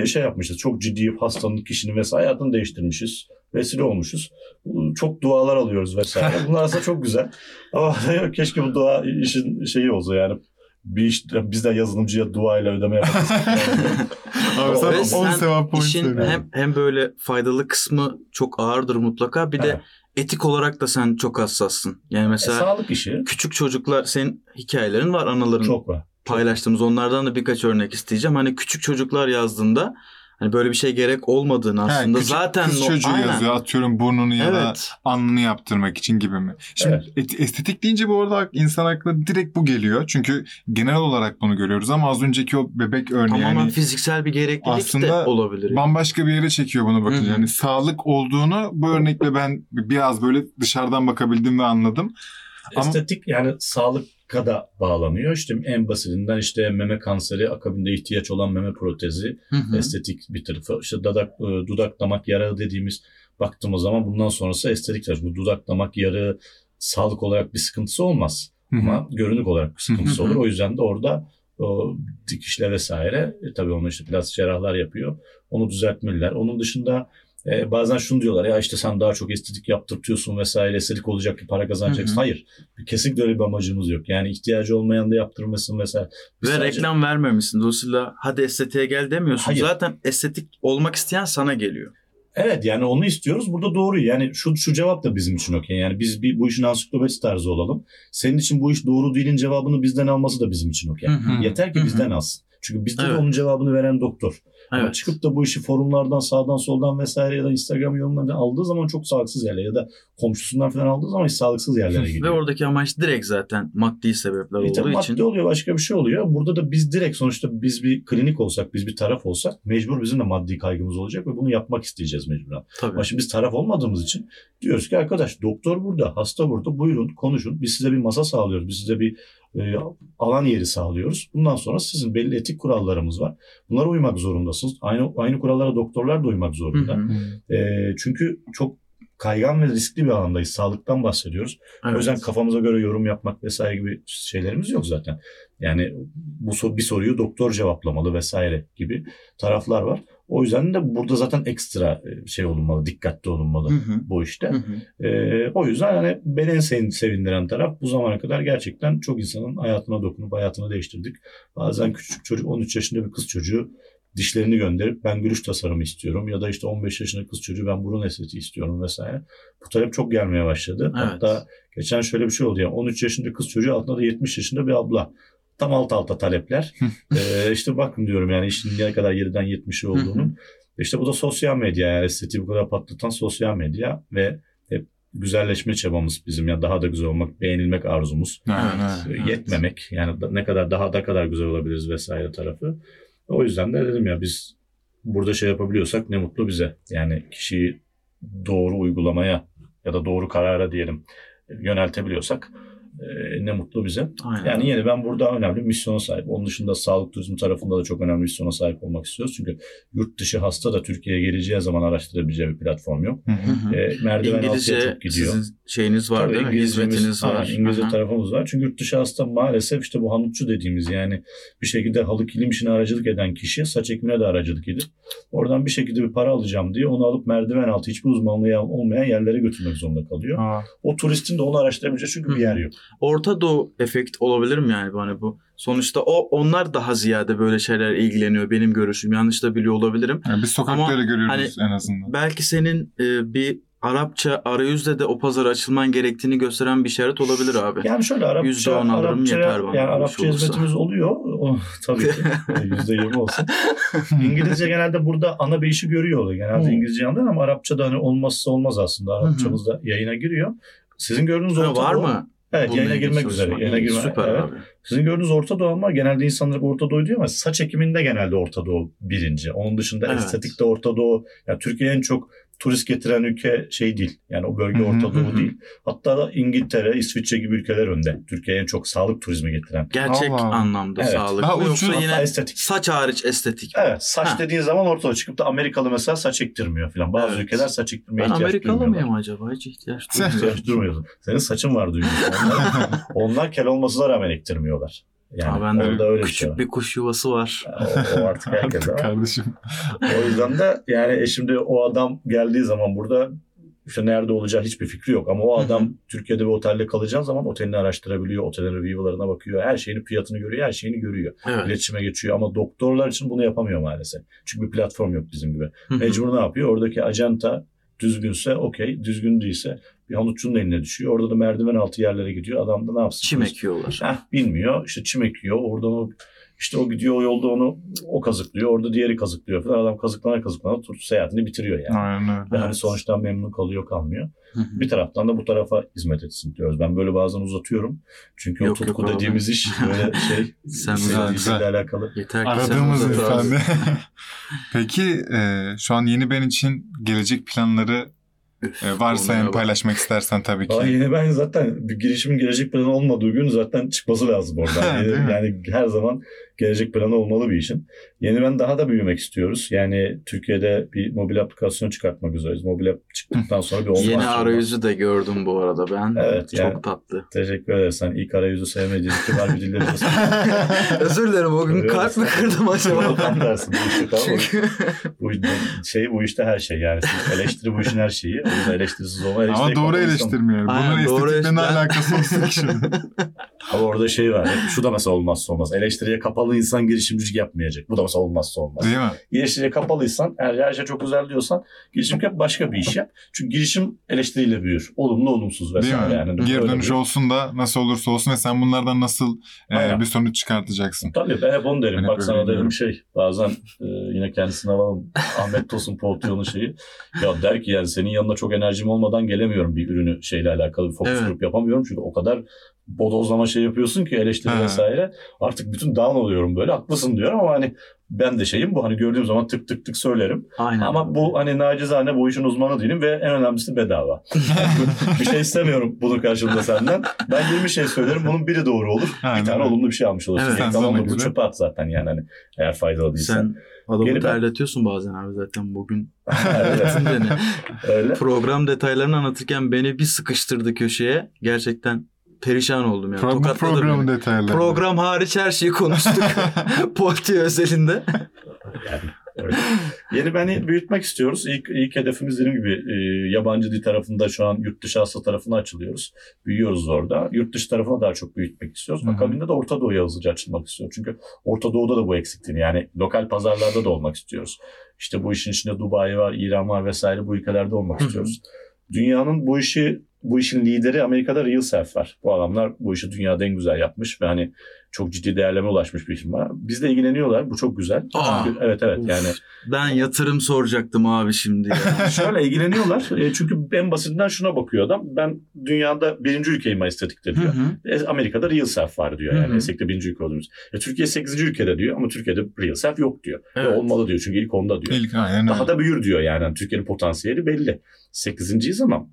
şey yapmışız. Çok ciddi hastanın kişinin vesaire hayatını değiştirmişiz. Vesile olmuşuz. Çok dualar alıyoruz vesaire. Bunlar aslında çok güzel. Ama keşke bu dua işin şeyi olsa yani bir iş, biz de yazılımcıya duayla ödeme yapacağız. Abi Ve 10 sen sevap point İşin söylüyorum. hem, hem böyle faydalı kısmı çok ağırdır mutlaka. Bir de Evet. etik olarak da sen çok hassassın. Yani E, mesela sağlık işi küçük çocuklar senin hikayelerin var anaların çok var. Paylaştığımız onlardan da birkaç örnek isteyeceğim. Hani küçük çocuklar yazdığında hani böyle bir şey gerek olmadığını aslında küçük zaten kız çocuğu Aynen. yazıyor atıyorum burnunu ya da Evet. alnını yaptırmak için gibi mi? Şimdi et- estetik deyince bu arada insan aklına direkt bu geliyor. Çünkü genel olarak bunu görüyoruz ama az önceki o bebek örneği Tamamen yani fiziksel bir gereklilik de aslında olabilir. bambaşka bir yere çekiyor bunu bakınca. Yani sağlık olduğunu bu örnekle ben biraz böyle dışarıdan bakabildim ve anladım. Ama- Estetik yani sağlıkka da bağlanıyor. İşte en basitinden işte meme kanseri akabinde ihtiyaç olan meme protezi Hı hı. estetik bir tarafı. İşte dadak, e, dudak damak yarağı dediğimiz baktığımız zaman bundan sonrası estetik tarafı. Bu dudak damak yarağı sağlık olarak bir sıkıntısı olmaz. Hı hı. Ama görünük olarak bir sıkıntısı Hı hı. olur. O yüzden de orada o dikişle vesaire e, tabii onu işte plastik cerrahlar yapıyor. Onu düzeltmeliler. Onun dışında e, bazen şunu diyorlar ya işte sen daha çok estetik yaptırtıyorsun vesaire estetik olacak ki para kazanacaksın. Hı hı. Hayır. Kesinlikle öyle bir amacımız yok. Yani ihtiyacı olmayan da yaptırmasın vesaire. Biz Ve sadece- reklam vermemişsin. Dolayısıyla hadi estetiğe gel demiyorsun. Hayır. Zaten estetik olmak isteyen sana geliyor. Evet yani onu istiyoruz. Burada doğru. Yani şu şu cevap da bizim için okey. Yani biz bir, bu işin ansiklopedisi tarzı olalım. Senin için bu iş doğru değilin cevabını bizden alması da bizim için okey. Yeter ki Hı hı. bizden alsın. Çünkü bizde de Evet. onun cevabını veren doktor. Ama Evet. çıkıp da bu işi forumlardan sağdan soldan vesaire ya da Instagram yorumlarından aldığı zaman çok sağlıksız yerlere ya da komşusundan falan aldığı zaman hiç sağlıksız yerlere Ve gidiyor. oradaki amaç direkt zaten maddi sebepler E olduğu için. oluyor başka bir şey oluyor. Burada da biz direkt sonuçta biz bir klinik olsak, biz bir taraf olsak mecbur bizim de maddi kaygımız olacak ve bunu yapmak isteyeceğiz mecburen. Tabii. Ama şimdi biz taraf olmadığımız için diyoruz ki arkadaş doktor burada, hasta burada buyurun konuşun. Biz size bir masa sağlıyoruz. Biz size bir e, alan yeri sağlıyoruz. Bundan sonra sizin belli etik kurallarımız var. Bunlara uymak zorundasınız. Aynı aynı kurallara doktorlar da uymak Hı zorunda. hı. E, çünkü çok kaygan ve riskli bir alandayız. Sağlıktan bahsediyoruz. O Evet. yüzden kafamıza göre yorum yapmak vesaire gibi şeylerimiz yok zaten. Yani bu bir soruyu doktor cevaplamalı vesaire gibi taraflar var. O yüzden de burada zaten ekstra e, şey olunmalı, dikkatli olunmalı Hı hı. bu işte. Hı hı. Ee, o yüzden hani beni en sevin- sevindiren taraf bu zamana kadar gerçekten çok insanın hayatına dokunup hayatını değiştirdik. Bazen küçük çocuk 13 yaşında bir kız çocuğu dişlerini gönderip ben gülüş tasarımı istiyorum ya da işte 15 yaşında kız çocuğu ben burun estetiği istiyorum vesaire. Bu talep çok gelmeye başladı. Evet. Hatta geçen şöyle bir şey oldu ya 13 yaşında kız çocuğu altında da 70 yaşında bir abla. Tam alt alta talepler. ee, işte bakın diyorum yani işin ne kadar geriden 70'i olduğunu. İşte bu da sosyal medya yani estetiği bu kadar patlatan sosyal medya ve hep güzelleşme çabamız bizim ya daha da güzel olmak, beğenilmek arzumuz, Yani, Evet. evet. yetmemek yani ne kadar daha da kadar güzel olabiliriz vesaire tarafı. O yüzden de dedim ya biz burada şey yapabiliyorsak ne mutlu bize. Yani kişiyi doğru uygulamaya ya da doğru karara diyelim yöneltebiliyorsak e, ne mutlu bize. Aynen. Yani yine ben burada önemli bir misyona sahip. Onun dışında sağlık turizmi tarafında da çok önemli bir misyona sahip olmak istiyoruz. Çünkü yurt dışı hasta da Türkiye'ye geleceği zaman araştırabileceği bir platform yok. Hı hı. Hı hı. E, merdiven altıya İngilizce çok gidiyor. sizin şeyiniz var Tabii değil mi? Hizmetiniz Aynen, var. İngilizce Aha. tarafımız var. Çünkü yurt dışı hasta maalesef işte bu hanutçu dediğimiz yani bir şekilde halı kilim işine aracılık eden kişi saç ekimine de aracılık edip oradan bir şekilde bir para alacağım diye onu alıp merdiven altı hiçbir uzmanlığı olmayan yerlere götürmek zorunda kalıyor. Aa, O turistin de onu araştırabileceği çünkü bir Hı. yer yok. Orta Doğu efekt olabilir mi yani hani bu? Sonuçta o onlar daha ziyade böyle şeyler ilgileniyor benim görüşüm. Yanlış da biliyor olabilirim. yani biz sokakta Ama öyle görüyoruz hani- en azından. Belki senin e, bir Arapça arayüzde de o pazara açılman gerektiğini gösteren bir işaret olabilir abi. Yani şöyle Arapça, Yüzde on alırım, Arapça, yeter bana yani bu Arapça olursa. hizmetimiz oluyor. O, tabii ki. Yüzde yirmi olsun. İngilizce genelde burada ana bir işi görüyor. Genelde Hı. İngilizce anlar ama Arapça da hani olmazsa olmaz aslında. Arapçamız da yayına giriyor. Sizin gördüğünüz Ha, Orta var mı? Evet Bununla yayına girmek üzere. Yayına girme, Süper evet. abi. Sizin gördüğünüz Orta Doğu ama genelde insanlar Orta Doğu diyor ama saç ekiminde genelde Orta Doğu birinci. Onun dışında Evet. estetikte Orta Doğu. Yani Türkiye'ye en çok turist getiren ülke şey değil. Yani o bölge Orta Doğu değil. Hatta da İngiltere, İsviçre gibi ülkeler önde. Türkiye'ye en çok sağlık turizmi getiren. Gerçek Allah anlamda Evet. sağlık Daha mı yoksa Hatta yine estetik. saç hariç estetik. Evet saç Ha. dediğin zaman ortaya çıkıp da Amerikalı mesela saç ektirmiyor falan. Bazı Evet. ülkeler saç ektirmeye Ben ihtiyaç Amerikalı duymuyorlar. mıyım acaba? Hiç ihtiyaç Sen- duymuyorum. ihtiyaç duymuyorsun. Senin saçın var duyuyorsun. Onlar, onlar kel olmasına rağmen ektirmiyorlar. Yani Ha, bende orada öyle küçük şey bir kuş yuvası var. O, o artık herkese Artık var. kardeşim. O yüzden de yani e şimdi o adam geldiği zaman burada işte nerede olacağı hiçbir fikri yok. Ama o adam Türkiye'de bir otelde kalacağı zaman otelini araştırabiliyor. Otelin review'larına bakıyor. Her şeyini fiyatını görüyor. Her şeyini görüyor. Evet. İletişime geçiyor. Ama doktorlar için bunu yapamıyor maalesef. Çünkü bir platform yok bizim gibi. Mecbur ne yapıyor? Oradaki ajanta düzgünse okey. Düzgün değilse bir hanutçunun eline düşüyor. Orada da merdiven altı yerlere gidiyor. Adam da ne yapsın? Çim ekiyorlar. Heh, bilmiyor. İşte çim ekiyor. Oradan o işte o gidiyor o yolda onu o kazıklıyor. Orada diğeri kazıklıyor falan. Adam kazıklana kazıklana tur seyahatini bitiriyor yani. Aynen öyle. Yani Evet. sonuçtan memnun kalıyor kalmıyor. Hı hı. Bir taraftan da bu tarafa hizmet etsin diyoruz. Ben böyle bazen uzatıyorum. Çünkü Yok, o tutku yok abi. dediğimiz iş böyle şey Sen Güzel, alakalı. Yeter ki Aradığımız uzat abi. efendi. Peki e, şu an yeni ben için gelecek planları Üf, e, varsa yani bak. paylaşmak istersen tabii ki. Yeni ben zaten bir girişimin gelecek planı olmadığı gün zaten çıkması lazım oradan. Mi? yani her zaman gelecek planı olmalı bir işin. Yeni ben daha da büyümek istiyoruz. Yani Türkiye'de bir mobil aplikasyon çıkartmak üzereyiz. Mobil app çıktıktan sonra bir olmaz. Yeni sonra. arayüzü de gördüm bu arada ben. Evet, Çok yani- tatlı. Teşekkür ederiz. Sen ilk arayüzü sevmediğin kibar bir dille bize Özür dilerim o gün kalp mi olsa- kırdım acaba? Tam tersi. Bu işte, tamam mı? Çünkü bu, şey bu işte her şey yani. Siz eleştiri bu işin her şeyi. O yüzden eleştirisiz olma. Ama doğru eleştirmiyor. Bunun estetikle ne alakası olsun ki şimdi? Ama orada şey var. Şu da mesela olmazsa olmaz. Eleştiriye kapalı insan girişimcilik yapmayacak. Bu da mesela olmazsa olmaz. Değil mi? Girişimciye kapalıysan, eğer her şey çok güzel diyorsan girişimcilik yap başka bir iş yap. Çünkü girişim eleştiriyle büyür. Olumlu olumsuz Değil vesaire mi? yani. Geri Öyle dönüş bir- olsun da nasıl olursa olsun ve sen bunlardan nasıl e, bir sonuç çıkartacaksın. Tabii ben hep onu derim. Ben Bak sana diyorum. derim şey bazen e, yine kendisine alalım Ahmet Tosun Poltiyon'un şeyi. Ya der ki yani senin yanına çok enerjim olmadan gelemiyorum bir ürünü şeyle alakalı bir fokus Evet. grup yapamıyorum. Çünkü o kadar bodozlama şey yapıyorsun ki eleştiri Ha. vesaire. Artık bütün down oluyorum böyle. Haklısın diyorum ama hani ben de şeyim bu hani gördüğüm zaman tık tık tık söylerim. aynen. Ama bu hani nacizane bu işin uzmanı değilim ve en önemlisi bedava. bir şey istemiyorum bunun karşılığında senden. Ben 20 şey söylerim bunun biri doğru olur. Aynen Bir tane olumlu bir şey almış olursun. Evet. Yani tamam da bu çöpe at zaten yani hani eğer faydalı değilsen. sen adamı Geri ben- terletiyorsun bazen abi zaten bugün. öyle. Program detaylarını anlatırken beni bir sıkıştırdı köşeye. Gerçekten perişan oldum yani. Pro- beni. detayları. Program hariç her şeyi konuştuk. Polti özelinde. Yani. Yeni beni büyütmek istiyoruz. İlk, ilk hedefimiz dediğim gibi e, yabancı dil tarafında şu an yurt dışı hasta tarafına açılıyoruz. Büyüyoruz orada. Yurt dışı tarafına daha çok büyütmek istiyoruz. Akabinde de Orta Doğu'ya hızlıca açılmak istiyoruz. Çünkü Orta Doğu'da da bu eksikliğini yani lokal pazarlarda da olmak istiyoruz. İşte bu işin içinde Dubai var, İran var vesaire bu ülkelerde olmak istiyoruz. Dünyanın bu işi bu işin lideri Amerika'da Real Self var. Bu adamlar bu işi dünyada en güzel yapmış ve hani çok ciddi değerleme ulaşmış bir var. Bizle ilgileniyorlar. Bu çok güzel. Aa. Çünkü- evet evet Uf. yani Ben yatırım soracaktım abi şimdi. ya. Şöyle ilgileniyorlar. E, çünkü en basitinden şuna bakıyor adam. Ben dünyada birinci ülkeyim estetikte Hı diyor. hı. E, Amerika'da Real Self var diyor. Hı Yani hı. estetikte birinci ülke olduğumuz. E, Türkiye 8. ülkede diyor ama Türkiye'de Real Self yok diyor. E, Evet. olmalı diyor çünkü ilk onda diyor. İlk aynen Daha da büyür diyor yani. Yani Türkiye'nin potansiyeli belli. 8.yiz ama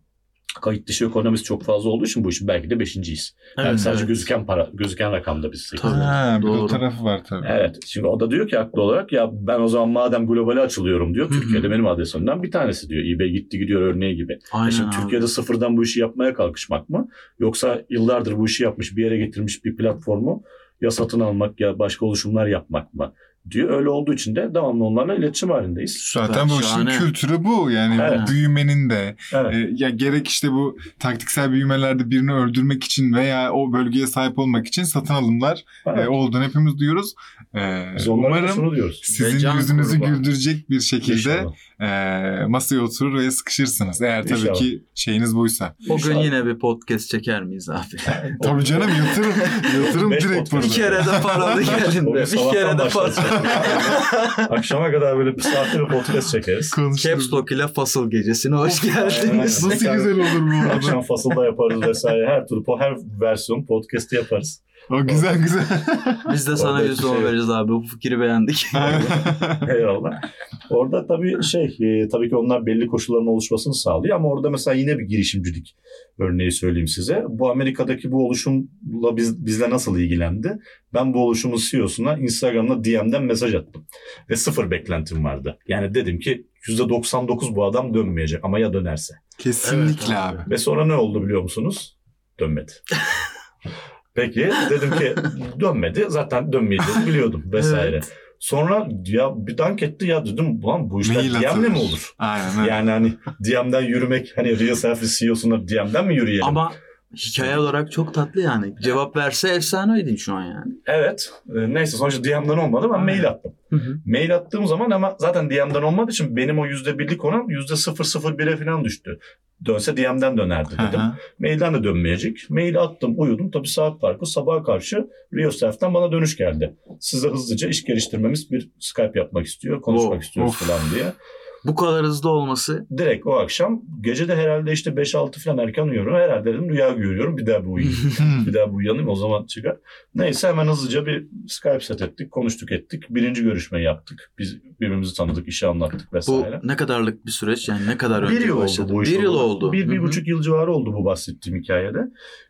kayıt dışı ekonomisi çok fazla olduğu için bu işin belki de beşinciyiz. Yani Evet, sadece evet. gözüken para, gözüken rakamda biz sekiz. Tabii. Ha, bir de o doğru. tarafı var tabii. Evet. Şimdi o da diyor ki haklı olarak ya ben o zaman madem globale açılıyorum diyor. Türkiye'de benim adresimden bir tanesi diyor. eBay gitti gidiyor örneği gibi. E Aynen Şimdi abi. Türkiye'de sıfırdan bu işi yapmaya kalkışmak mı? Yoksa yıllardır bu işi yapmış bir yere getirmiş bir platformu ya satın almak ya başka oluşumlar yapmak mı? Diyor. Öyle olduğu için de devamlı onlarla iletişim halindeyiz. Zaten bu işin Şahane. kültürü bu. Yani Evet. bu büyümenin de Evet. e, ya gerek işte bu taktiksel büyümelerde birini öldürmek için veya o bölgeye sahip olmak için satın alımlar Evet. e, olduğunu hepimiz duyuyoruz. E, Biz umarım diyoruz. sizin yüzünüzü kurban. güldürecek bir şekilde İnşallah. e, masaya oturur ve sıkışırsınız. Eğer tabii İnşallah. ki şeyiniz buysa. O gün İnşallah. yine bir podcast çeker miyiz abi? Tabii canım yatırım. yatırım direkt podcast. bir burada. kere de paralı gelin be. Bir kere de paralı. Akşama kadar böyle bir saatte bir podcast çekeriz. Caps Lock ile Fasıl gecesine hoş geldiniz. Nasıl güzel olur bu arada. Akşam fasılda yaparız vesaire. Her türlü her versiyon podcast'i yaparız. O güzel güzel. Biz de sana Orada yüz bir şey- veririz abi. Bu fikri beğendik. Eyvallah. Orada tabii şey, e, tabii ki onlar belli koşulların oluşmasını sağlıyor ama orada mesela yine bir girişimcilik örneği söyleyeyim size. Bu Amerika'daki bu oluşumla biz, bizle nasıl ilgilendi? Ben bu oluşumun CEO'suna Instagram'da DM'den mesaj attım. Ve sıfır beklentim vardı. Yani dedim ki %99 bu adam dönmeyecek ama ya dönerse. Kesinlikle Evet abi. Ve sonra ne oldu biliyor musunuz? Dönmedi. Peki dedim ki dönmedi. Zaten dönmeyeceğini biliyordum vesaire. Evet. Sonra ya bir dank etti ya dedim ulan bu işler Mail DM'le atılır. mi olur? Aynen öyle. Yani hani DM'den yürümek hani Real Selfie CEO'suna DM'den mi yürüyelim? Ama hikaye olarak çok tatlı yani. Cevap verse efsaneydin şu an yani. Evet. e, neyse sonuçta DM'den olmadı ben mail attım. Mail attığım zaman ama zaten DM'den olmadığı için benim o yüzde birlik oran yüzde 001'e falan düştü. Dönse DM'den dönerdi Hı dedim. hı. Mailden de dönmeyecek. Mail attım, uyudum. Tabii saat farkı sabaha karşı Rio Self'ten bana dönüş geldi. Size hızlıca iş geliştirmemiz bir Skype yapmak istiyor, konuşmak Wow, istiyoruz of. falan diye. Bu kadar hızlı olması Direkt o akşam gece de herhalde işte 5-6 falan erken uyuyorum. Herhalde dedim rüya görüyorum. Bir daha bir uyuyayım. bir daha bir uyanayım o zaman çıkar. Neyse hemen hızlıca bir Skype set ettik. Konuştuk ettik. Birinci görüşmeyi yaptık. Biz birbirimizi tanıdık, işi anlattık bu vesaire. ne kadarlık bir süreç yani ne kadar önce Bir yıl başladı? oldu bu iş. Bir yıl olalı. oldu. Bir, bir buçuk yıl civarı oldu bu bahsettiğim hikayede.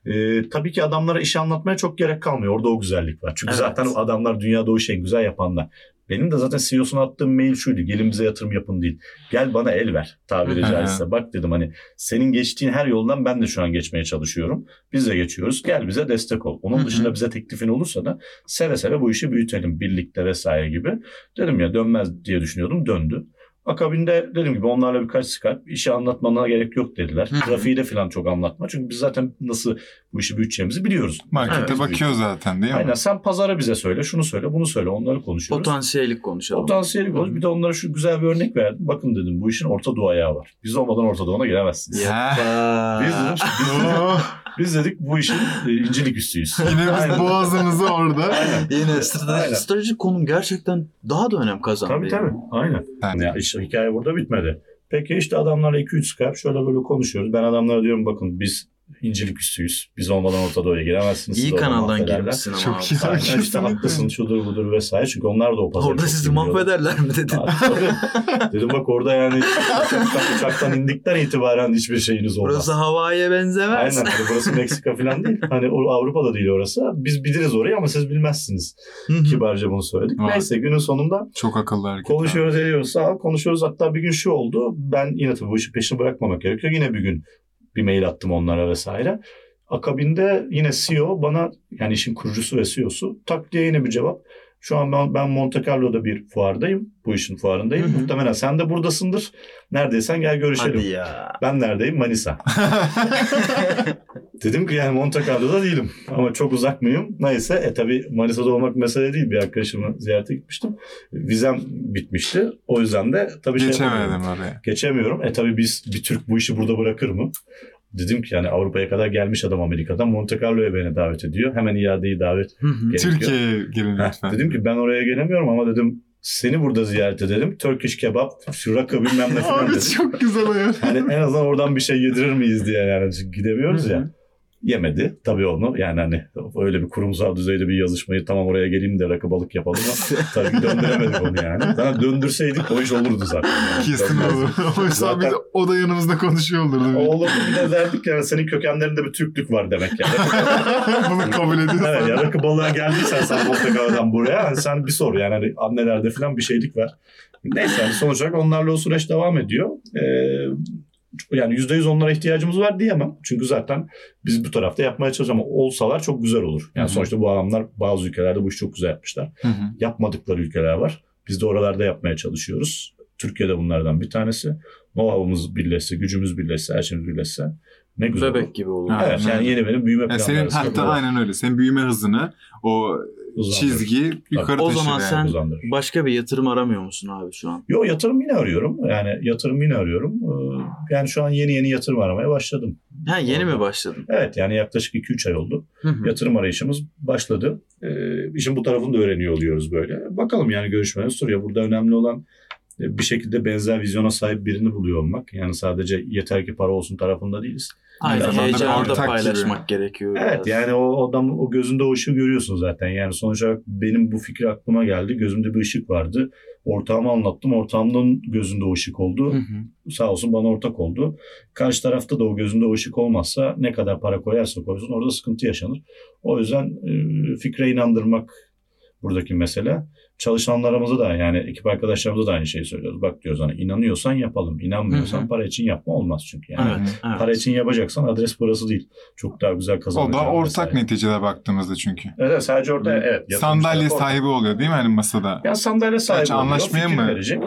Ee, tabii ki adamlara işi anlatmaya çok gerek kalmıyor. Orada o güzellik var. Çünkü Evet. zaten adamlar dünyada o en güzel yapanlar. Benim de zaten CEO'suna attığım mail şuydu. Gelin bize yatırım yapın değil. Gel bana el ver tabiri caizse. Bak dedim hani senin geçtiğin her yoldan ben de şu an geçmeye çalışıyorum. Biz de geçiyoruz. Gel bize destek ol. Onun dışında bize teklifin olursa da seve seve bu işi büyütelim birlikte vesaire gibi. Dedim ya dönmez diye düşünüyordum. Döndü. Akabinde dediğim gibi onlarla birkaç Skype işi anlatmana gerek yok dediler. Trafiği de falan çok anlatma. Çünkü biz zaten nasıl bu işi büyüteceğimizi biliyoruz. Markete Evet. bakıyor zaten değil mi? Aynen sen pazara bize söyle, şunu söyle, bunu söyle. Onları konuşuyoruz. Potansiyellik konuşalım. Potansiyeli konuş. Bir de onlara şu güzel bir örnek verdim. Bakın dedim bu işin Orta Doğu ayağı var. Biz olmadan Orta Doğu'na giremezsiniz. Ya. Biz. biz, dedik bu işin e, incelik üstüyüz. Yine biz Aynen. boğazımızı orada. Yine stratejik, stratejik konum gerçekten daha da önem kazandı. Tabii tabii. Aynen. Yani. Ya işte hikaye burada bitmedi. Peki işte adamlarla 2-3 Skype şöyle böyle konuşuyoruz. Ben adamlara diyorum bakın biz incelik üstüyüz. Biz olmadan Orta Doğu'ya giremezsiniz. İyi kanaldan girmişsin ama. Çok abi. iyi. Aynen işte haklısın şudur budur vesaire. Çünkü onlar da o pazarı Orada sizi mahvederler mi dedin? Abi. Dedim bak orada yani uçaktan, uçaktan indikten itibaren hiçbir şeyiniz olmaz. Burası Hawaii'ye benzemez. Aynen hani burası Meksika falan değil. Hani o Avrupa'da değil orası. Biz biliriz orayı ama siz bilmezsiniz. Kibarca bunu söyledik. Var. Neyse günün sonunda Çok akıllı hareket. konuşuyoruz ediyoruz sağ ol. Konuşuyoruz hatta bir gün şu oldu. Ben yine tabii bu işi peşini bırakmamak gerekiyor. Yine bir gün bir mail attım onlara vesaire. Akabinde yine CEO bana yani işin kurucusu ve CEO'su tak diye yine bir cevap. Şu an ben, ben Monte Carlo'da bir fuardayım. Bu işin fuarındayım. Hı hı. Muhtemelen sen de buradasın. Neredeysen gel görüşelim. Hadi ya. Ben neredeyim? Manisa. Dedim ki yani Monte Carlo'da değilim. Ama çok uzak mıyım? Neyse. E tabi Manisa'da olmak mesele değil. Bir arkadaşımı ziyarete gitmiştim. Vizem bitmişti. O yüzden de tabii şey Geçemedim yapamıyorum. oraya. Geçemiyorum. E tabi biz bir Türk bu işi burada bırakır mı? Dedim ki yani Avrupa'ya kadar gelmiş adam Amerika'dan Monte Carlo'ya beni davet ediyor. Hemen iadeyi davet gerekiyor. Türkiye'ye gelin lütfen. dedim ki ben oraya gelemiyorum ama dedim seni burada ziyaret edelim. Turkish kebap, şu rakı bilmem ne falan Abi dedim. çok güzel hayal. Hani en azından oradan bir şey yedirir miyiz diye yani Çünkü gidemiyoruz ya. Yemedi tabii onu. Yani hani öyle bir kurumsal düzeyde bir yazışmayı tamam oraya geleyim de rakı balık yapalım ama tabii döndüremedik onu yani. Zaten döndürseydik o iş olurdu zaten. Yani. Kesin olur. Oysa de o da yanımızda konuşuyor olurdu. Oğlum bir de derdik yani senin kökenlerinde bir Türklük var demek yani. Bunu kabul ediyorsun. evet ya rakı balığa geldiysen sen Portekala'dan buraya hani sen bir sor yani hani annelerde falan bir şeylik var. Neyse yani sonuç olarak onlarla o süreç devam ediyor. Ee, yani %100 onlara ihtiyacımız var diyemem. Çünkü zaten biz bu tarafta yapmaya çalışıyoruz ama olsalar çok güzel olur. Yani Hı hı. sonuçta bu adamlar bazı ülkelerde bu işi çok güzel yapmışlar. Hı hı. Yapmadıkları ülkeler var. Biz de oralarda yapmaya çalışıyoruz. Türkiye'de bunlardan bir tanesi. Know-how'ımız birleşse, gücümüz birleşse, her şeyimiz birleşse ne güzel olur. Bebek gibi olur. Evet yani yeni benim büyüme Yani planları. senin hatta aynen öyle. Senin büyüme hızını o Uzandırır. çizgi yukarı O zaman yani. sen Uzandırır. başka bir yatırım aramıyor musun abi şu an? Yo yatırım yine arıyorum. Yani yatırım yine arıyorum. Ee, Yani şu an yeni yeni yatırım aramaya başladım. Ha yeni Oldu. mi başladın? Evet yani yaklaşık 2-3 ay oldu. Hı hı. Yatırım arayışımız başladı. Ee, işin bu tarafını da öğreniyor oluyoruz böyle. Bakalım yani görüşmeler soruyor. Burada önemli olan e, bir şekilde benzer vizyona sahip birini buluyor olmak. Yani sadece yeter ki para olsun tarafında değiliz. Aynen zamanda bir heyecanı da ortak paylaşmak gerekiyor. Evet biraz. yani o adam o gözünde o ışığı görüyorsun zaten. Yani sonuç olarak benim bu fikir aklıma geldi. Gözümde bir ışık vardı. Ortağıma anlattım. Ortağımın gözünde o ışık oldu. Hı hı. sağ olsun bana ortak oldu. Karşı tarafta da o gözünde o ışık olmazsa ne kadar para koyarsa koysun orada sıkıntı yaşanır. O yüzden e, fikre inandırmak buradaki mesele. Çalışanlarımıza da yani ekip arkadaşlarımıza da aynı şeyi söylüyoruz. Bak diyoruz hani inanıyorsan yapalım. İnanmıyorsan Hı hı. para için yapma olmaz çünkü. Yani. Evet, evet. Para için yapacaksan adres burası değil. Çok daha güzel O kazanacağın. da ortak vesaire. neticede baktığımızda çünkü. Evet sadece orada evet. yatırımcı Sandalye sahibi oluyor değil mi hani masada? Yani sandalye sahibi Gerçi oluyor. anlaşmaya mı? Verecek.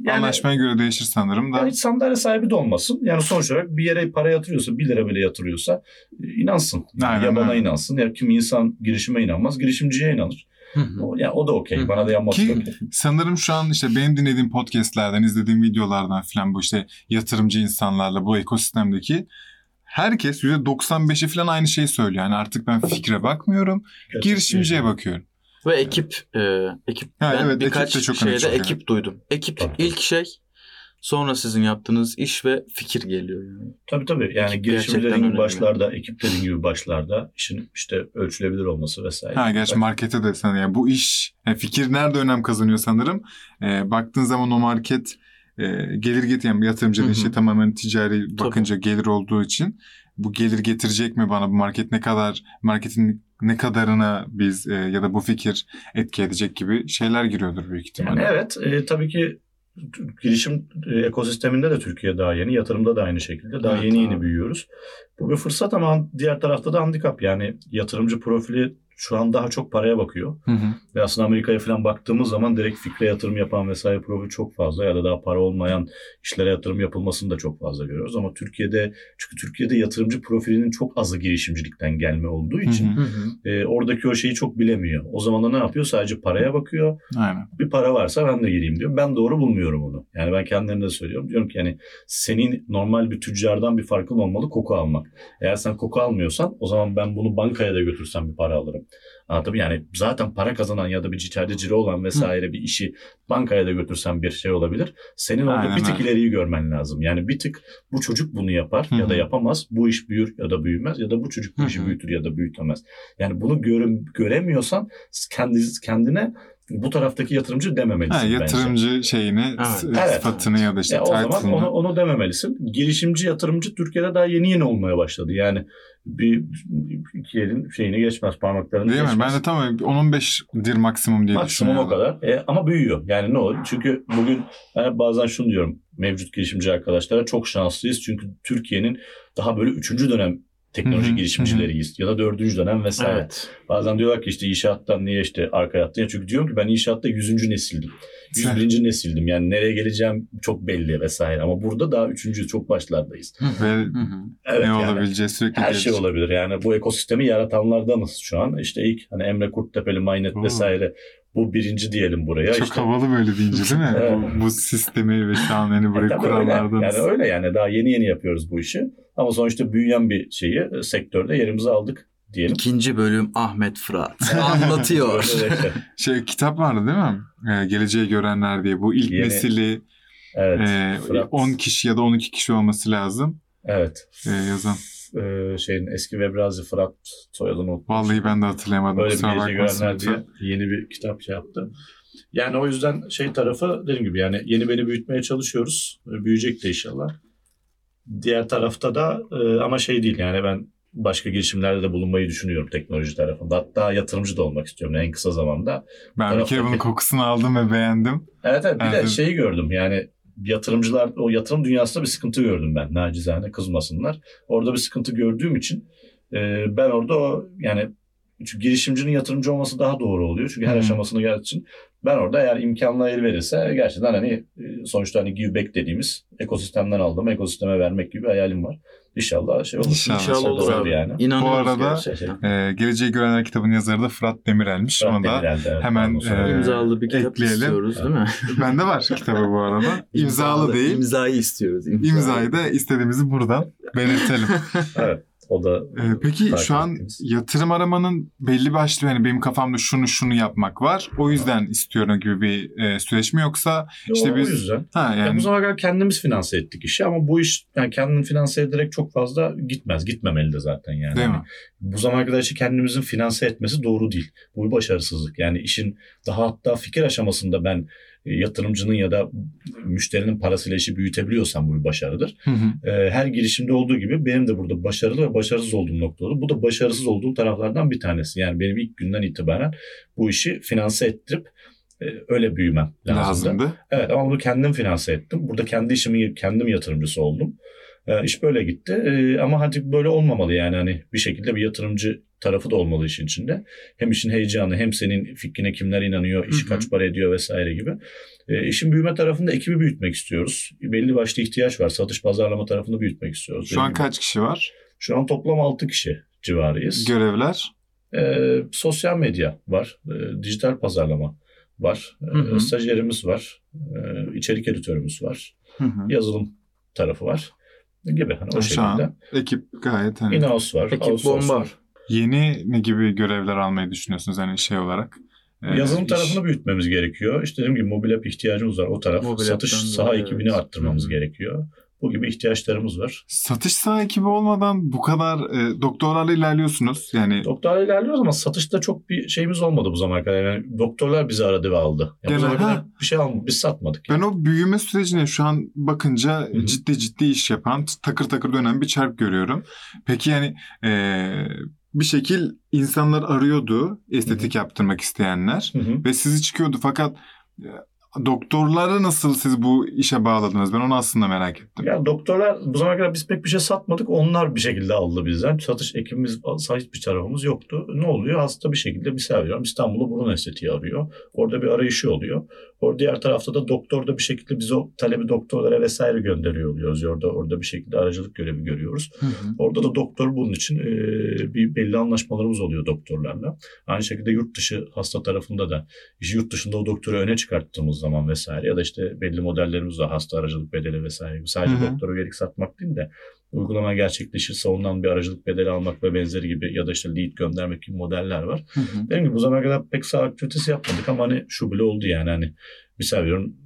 Yani, Anlaşmaya göre değişir sanırım da. Yani hiç sandalye sahibi de olmasın. Yani sonuç olarak bir yere para yatırıyorsa, 1 lira bile yatırıyorsa e, inansın. Yani Aynen, ya bana aynen. inansın ya kim insan girişime inanmaz, girişimciye inanır. O, ya o da okey. Bana da yanması Ki- da okey. Sanırım şu an işte benim dinlediğim podcastlerden, izlediğim videolardan falan bu işte yatırımcı insanlarla bu ekosistemdeki herkes %95'i falan aynı şeyi söylüyor. Yani artık ben fikre bakmıyorum, Gerçekten. girişimciye bakıyorum. Ve ekip e, ekip Ha, ben evet, ekip birkaç de çok şeyde çıkıyor. ekip duydum. Ekip ilk şey sonra sizin yaptığınız iş ve fikir geliyor yani. Tabii tabii. Yani Ekip dediğin gibi başlarda, ekip dediğin gibi başlarda işin işte ölçülebilir olması vesaire. Ha gerçi markete de sana yani bu iş yani fikir nerede önem kazanıyor sanırım. Ee, baktığın zaman o market e, gelir getiren bir yatırımcı Hı da hı. işte tamamen ticari bakınca gelir olduğu için bu gelir getirecek mi bana bu market ne kadar marketin ne kadarına biz e, ya da bu fikir etki edecek gibi şeyler giriyordur büyük ihtimalle. Yani evet e, tabii ki girişim e, ekosisteminde de Türkiye daha yeni, yatırımda da aynı şekilde daha Evet, yeni yeni abi. büyüyoruz. Bu bir fırsat ama diğer tarafta da handikap. Yani yatırımcı profili şu an daha çok paraya bakıyor. Hı hı. Ve aslında Amerika'ya falan baktığımız zaman direkt fikre yatırım yapan vesaire profil çok fazla ya da daha para olmayan işlere yatırım yapılmasını da çok fazla görüyoruz. Ama Türkiye'de çünkü Türkiye'de yatırımcı profilinin çok azı girişimcilikten gelme olduğu için Hı Hı e, oradaki o şeyi çok bilemiyor. O zaman da ne yapıyor? Sadece paraya bakıyor Aynen. bir para varsa ben de gireyim diyor. Ben doğru bulmuyorum onu. Yani ben kendilerine de söylüyorum. Diyorum ki yani senin normal bir tüccardan bir farkın olmalı koku almak. Eğer sen koku almıyorsan o zaman ben bunu bankaya da götürsem bir para alırım. Anladın? Yani zaten para kazanan ya da bir ciro olan vesaire bir işi bankaya da götürsem bir şey olabilir. Senin orada Aynen bir tık ileriyi görmen lazım. Yani bir tık bu çocuk bunu yapar Hı ya da hı. yapamaz. Bu iş büyür ya da büyümez ya da bu çocuk bu Hı işi hı. büyütür ya da büyütemez. Yani bunu görüm, göremiyorsan kendi, kendine bu taraftaki yatırımcı dememelisin Ha, bence. yatırımcı şeyini, Evet. s- Evet. sıfatını ya da işte Ya o zaman onu, onu dememelisin. Girişimci, yatırımcı Türkiye'de daha yeni yeni olmaya başladı. Yani bir iki elin şeyini geçmez, parmaklarını Değil mi? geçmez. Ben de tam 10-15'dir maksimum diye Maksimum o düşünüyorum. kadar. E, ama büyüyor. Yani ne olur? Çünkü bugün ben bazen şunu diyorum mevcut girişimci arkadaşlara çok şanslıyız. Çünkü Türkiye'nin daha böyle üçüncü dönem teknoloji Hı hı, girişimcileriyiz. Ya da dördüncü dönem vesaire. Evet. Bazen diyorlar ki işte inşaattan niye işte arkaya attın? Ya Çünkü diyorum ki ben inşaatta yüzüncü nesildim. 101. nesildim. Yani nereye geleceğim çok belli vesaire. Ama burada daha üçüncü çok başlardayız. Ve Hı hı. Evet ne yani. olabileceği sürekli Her şey gelişiyor. olabilir. Yani bu ekosistemi yaratanlardanız şu an. İşte ilk hani Emre Kurttepeli, Maynet Oo. vesaire bu birinci diyelim buraya. Çok işte, havalı böyle deyince değil mi? Evet. bu, bu sistemi ve şu an hani E, öyle. kuranlardanız. Yani öyle yani daha yeni yeni yapıyoruz bu işi. Ama sonuçta büyüyen bir şeyi e, sektörde yerimizi aldık diyelim. İkinci bölüm Ahmet Fırat anlatıyor. Şey kitap vardı değil mi? Ee, Geleceği Görenler diye. Bu ilk Yeni- nesili evet. e, Fırat. 10 kişi ya da 12 kişi olması lazım Evet. e, yazan. E, şeyin eski Webrazi Fırat soyadını unuttum. Vallahi ben de hatırlayamadım. Böyle bir gece görenler diye yeni bir kitap şey yaptı. Yani o yüzden şey tarafı dediğim gibi yani yeni beni büyütmeye çalışıyoruz. E, Büyüyecek de inşallah. Diğer tarafta da e, ama şey değil yani ben başka girişimlerde de bulunmayı düşünüyorum teknoloji tarafında. Hatta yatırımcı da olmak istiyorum en kısa zamanda. Ben bir kere bunun kokusunu aldım ve beğendim. Evet evet bir de Evet. şeyi gördüm yani yatırımcılar o yatırım dünyasında bir sıkıntı gördüm ben nacizane kızmasınlar. Orada bir sıkıntı gördüğüm için e, ben orada o yani çünkü girişimcinin yatırımcı olması daha doğru oluyor. Çünkü her Hı. aşamasını geldiği için ben orada eğer imkanla el verirse gerçekten hani e, sonuçta hani give back dediğimiz ekosistemden aldığım ekosisteme vermek gibi bir hayalim var. İnşallah şey olur. İnşallah. İnşallah olur Olur abi. yani. İnanıyoruz Bu arada-. Ee, Geleceği Görenler kitabının yazarı da Fırat Demirel'miş. Fırat Onu da Demirel'de, evet, hemen, e, İmzalı bir kitap ekleyelim. istiyoruz değil mi? bende var kitabı bu arada. İmzalı değil. İmzayı istiyoruz. İmzayı da istediğimizi buradan belirtelim. Evet. O da Ee, peki şu an ettiğimiz. yatırım aramanın belli başlı yani benim kafamda şunu şunu yapmak var. O yüzden istiyorum gibi bir e, süreç mi yoksa İşte o biz- yüzden. ha Ya yani bu zamana kadar kendimiz finanse ettik işi ama bu iş yani kendini finanse ederek çok fazla gitmez. Gitmemeli de zaten yani. değil Hani mi? Bu zamana kadar işi kendimizin finanse etmesi doğru değil. Bu bir başarısızlık. Yani işin daha hatta fikir aşamasında ben yatırımcının ya da müşterinin parasıyla işi büyütebiliyorsam bu bir başarıdır. Hı hı. E, her girişimde olduğu gibi benim de burada başarılı ve başarısız olduğum nokta oldu. Bu da başarısız olduğum taraflardan bir tanesi. Yani benim ilk günden itibaren bu işi finanse ettirip e, öyle büyümem lazımdı. Lazımdı. Evet ama bunu kendim finanse ettim. Burada kendi işimin kendim yatırımcısı oldum. Ee, iş böyle gitti. Ee, ama hadi böyle olmamalı yani hani bir şekilde bir yatırımcı tarafı da olmalı işin içinde. Hem işin heyecanı hem senin fikrine kimler inanıyor, işi kaç para ediyor vesaire gibi. Ee, işin büyüme tarafında ekibi büyütmek istiyoruz. Belli başlı ihtiyaç var. Satış pazarlama tarafını büyütmek istiyoruz. Şu an gibi. kaç kişi var? Şu an toplam 6 kişi civarıyız. Görevler. Ee, sosyal medya var. Ee, dijital pazarlama var. Hı hı. Stajyerimiz var. Ee, içerik editörümüz var. Hı hı. Yazılım tarafı var. Gibi hani o Şu şekilde. an ekip gayet hani In-house var. Ekip bomba. var. Yeni ne gibi görevler almayı düşünüyorsunuz hani şey olarak? Ee, Yazılım iş- tarafını büyütmemiz gerekiyor. İşte dediğim gibi mobil app ihtiyacımız var. O taraf Mobil satış saha dolayı, ekibini evet. arttırmamız Hı gerekiyor. Bu gibi ihtiyaçlarımız var. Satış saha ekibi olmadan bu kadar e, doktorlarla ilerliyorsunuz. Yani Doktorlarla ilerliyoruz ama satışta çok bir şeyimiz olmadı bu zamana kadar. Yani doktorlar bizi aradı ve aldı. Yani Gene- bu zamana bir şey almadık. Biz satmadık. ben Yani. o büyüme sürecine şu an bakınca hı. ciddi ciddi iş yapan, takır takır dönen bir çark görüyorum. Peki yani e, bir şekil insanlar arıyordu estetik yaptırmak isteyenler Hı hı. ve sizi çıkıyordu fakat e, doktorları nasıl siz bu işe bağladınız? Ben onu aslında merak ettim. Ya doktorlar bu zamana kadar biz pek bir şey satmadık. Onlar bir şekilde aldı bizden. Satış ekibimiz hiçbir tarafımız yoktu. Ne oluyor? Hasta bir şekilde misal veriyorum. İstanbul'da burun estetiği arıyor. Orada bir arayışı oluyor. Orada diğer tarafta da doktor da bir şekilde biz o talebi doktorlara vesaire gönderiyor oluyoruz. Orada orada bir şekilde aracılık görevi görüyoruz. Hı hı. Orada da doktor bunun için e, bir belli anlaşmalarımız oluyor doktorlarla. Aynı şekilde yurt dışı hasta tarafında da işte yurt dışında o doktoru öne çıkarttığımız zaman vesaire ya da işte belli modellerimiz var hasta aracılık bedeli vesaire. Sadece Hı hı. doktora üyelik satmak değil de uygulama gerçekleşirse ondan bir aracılık bedeli almak ve benzeri gibi ya da işte lead göndermek gibi modeller var. Hı hı. Dediğim gibi bu zamana kadar pek sağ aktivitesi yapmadık ama hani şu bile oldu yani hani misal veriyorum